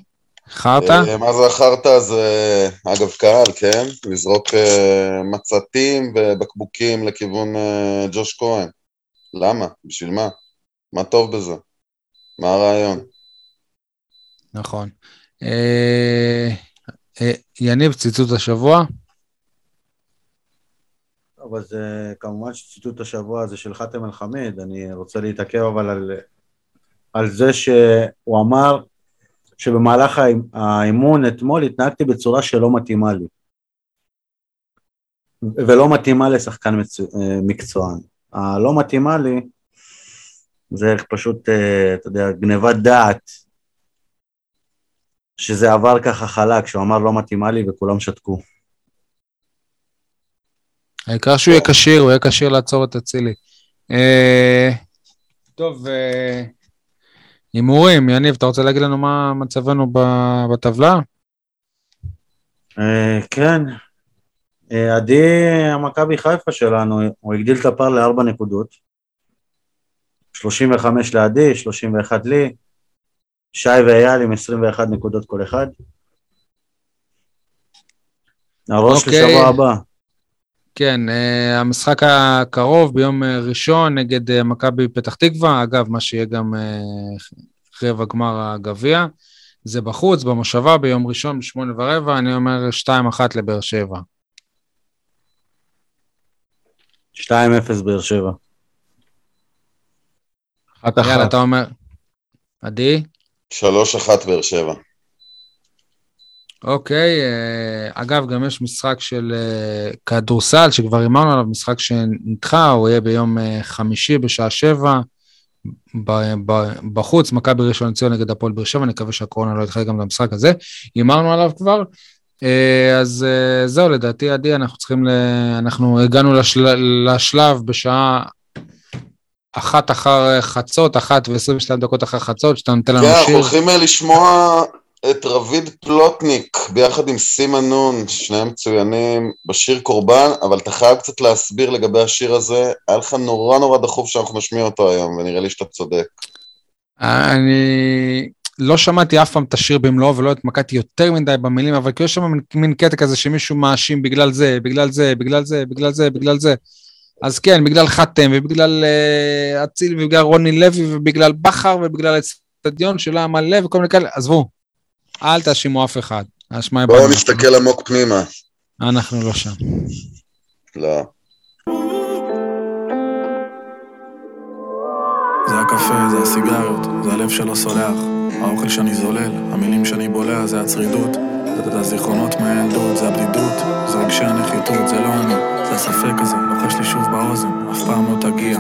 חרטא? אה, מה זה החרטא? זה, אגב, קהל, כן? לזרוק אה, מצתים ובקבוקים לכיוון אה, ג'וש כהן. למה? בשביל מה? מה טוב בזה? מה הרעיון? נכון. יניב, ציטוט השבוע? אבל זה כמובן שציטוט השבוע הזה של חאתם אל-חמיד, אני רוצה להתעכב אבל על, על זה שהוא אמר שבמהלך האימון אתמול התנהגתי בצורה שלא מתאימה לי. ולא מתאימה לשחקן מצו... מקצוען. הלא מתאימה לי זה פשוט, אה, אתה יודע, גניבת דעת, שזה עבר ככה חלק, שהוא אמר לא מתאימה לי וכולם שתקו. העיקר שהוא יהיה כשיר, הוא יהיה כשיר לעצור את אצילי. אה, טוב, אה, הימורים, יניב, אתה רוצה להגיד לנו מה מצבנו בטבלה? כן, עדי המכבי חיפה שלנו, הוא הגדיל את הפער לארבע נקודות. 35 לעדי, 31 לי, שי ואייל עם 21 נקודות כל אחד. הראש okay. אוקיי. לשבוע הבא. כן, uh, המשחק הקרוב ביום uh, ראשון נגד uh, מכבי פתח תקווה, אגב, מה שיהיה גם רבע גמר הגביע, זה בחוץ, במושבה, ביום ראשון בשמונה ורבע, אני אומר 2-1 לבאר שבע. 2-0 באר שבע. אחת אחת. יאללה, אתה אומר... עדי? שלוש אחת באר שבע. אוקיי, אה, אגב, גם יש משחק של אה, כדורסל, שכבר הימרנו עליו, משחק שנדחה, הוא יהיה ביום אה, חמישי בשעה שבע, בחוץ, מכבי ראשון לציון נגד הפועל באר שבע, נקווה שהקורונה לא יתחיל גם למשחק הזה. הימרנו עליו כבר, אז זהו, לדעתי, עדי, אנחנו צריכים, ל... אנחנו הגענו לשל... לשלב בשעה אחת אחר חצות, אחת ועשרים ושתיים דקות אחר חצות, שאתה נותן לנו שיר. כן, אנחנו הולכים לשמוע את רביד פלוטניק ביחד עם סימה נון, שניהם מצוינים, בשיר קורבן, אבל אתה חייב קצת להסביר לגבי השיר הזה, היה לך נורא נורא דחוף שאנחנו נשמיע אותו היום, ונראה לי שאתה צודק. אני לא שמעתי אף פעם את השיר במלואו ולא התמקדתי יותר מדי במילים, אבל כאילו יש שם מין קטע כזה שמישהו מאשים בגלל זה, בגלל זה, בגלל זה, בגלל זה, בגלל זה. אז כן, בגלל חתם, ובגלל אה, אציל, uh, ובגלל רוני לוי, ובגלל בכר, ובגלל האצטדיון של העם מלא, וכל מיני כאלה, עזבו, אל תאשימו אף אחד. בואו נסתכל עמוק פנימה. אנחנו לא שם. לא. זה הקפה, זה הסיגריות, זה הלב שלא סולח, האוכל שאני זולל, המילים שאני בולע, זה הצרידות, זה הזיכרונות מהילדות, זה הבדידות, זה רגשי הנחיתות, זה לא אני, זה הספק הזה, לוחש לי שוב באוזן, אף פעם לא תגיע.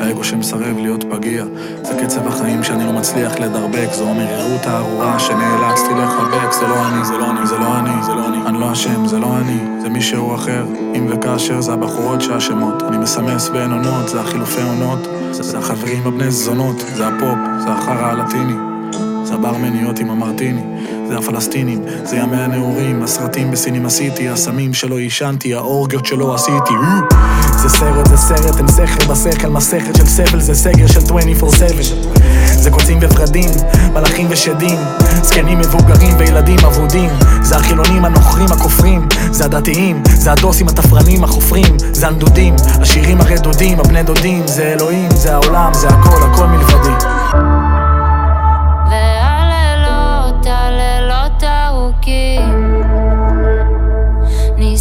האגו שמסרב להיות פגיע, זה קצב החיים שאני לא מצליח לדרבק, זו המרירות הארורה שנאלצתי לחבק, זה לא אני, זה לא אני, זה לא אני, זה לא אני, אני לא אשם, זה לא אני, זה מישהו אחר, אם וכאשר זה הבחורות שאשמות, אני מסמס בין עונות, זה החילופי עונות, זה החברים הבני זונות, זה הפופ, זה החרא הלטיני, זה הברמניות עם המרטיני. זה הפלסטינים, זה ימי הנעורים, הסרטים בסינימה סיטי, הסמים שלא עישנתי, האורגיות שלא עשיתי. זה סרט, זה סרט, אין שכל בשכל, מסכת של סבל, זה סגר של 24/7. זה קוצים וורדים, מלאכים ושדים, זקנים מבוגרים וילדים אבודים. זה החילונים הנוכרים הכופרים, זה הדתיים, זה הדוסים התפרנים החופרים, זה הנדודים, השירים הרדודים, הבני דודים, זה אלוהים, זה העולם, זה הכל, הכל מלבדי.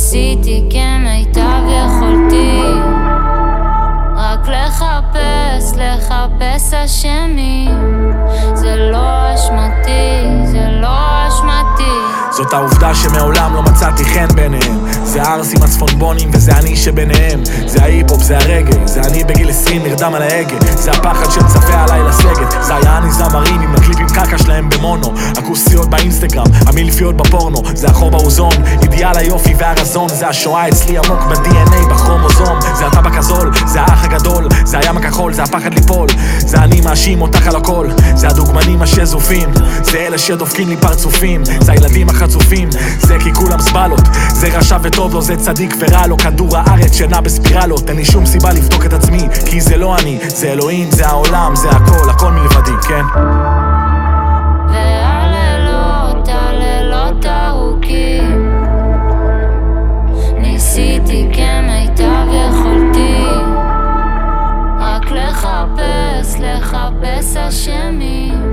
עשיתי כמיטב יכולתי רק לחפש, לחפש אשמים. זה לא אשמתי, זה לא אשמתי. זאת העובדה שמעולם לא מצאתי חן ביניהם. זה הערסים הצפונבונים וזה אני שביניהם. זה ההיפ-הופ, זה הרגל. זה אני בגיל 20 נרדם על ההגה. זה הפחד שמצפה עליי לסגת. זה היה אני זמרים עם הקליפים קקה שלהם במונו. הכוסיות באינסטגרם, המילפיות בפורנו. זה החור באוזון, אידיאל היופי והרזון. זה השואה אצלי עמוק ב-DNA, בכרומוזום זה הטבק הזול, זה האח הגדול זה הים הכחול, זה הפחד ליפול. זה אני מאשים אותך על הכל. זה הדוגמנים השזופים. זה אלה שדופקים לי פרצופים. זה הילדים החצופים. חצופים זה כי כולם סבלות. זה רשע וטוב לו, זה צדיק ורע לו. כדור הארץ שנע בספירלות. אין לי שום סיבה לבדוק את עצמי כי זה לא אני, זה אלוהים, זה העולם, זה הכל, הכל מלבדי, כן? לחפש אשמים זה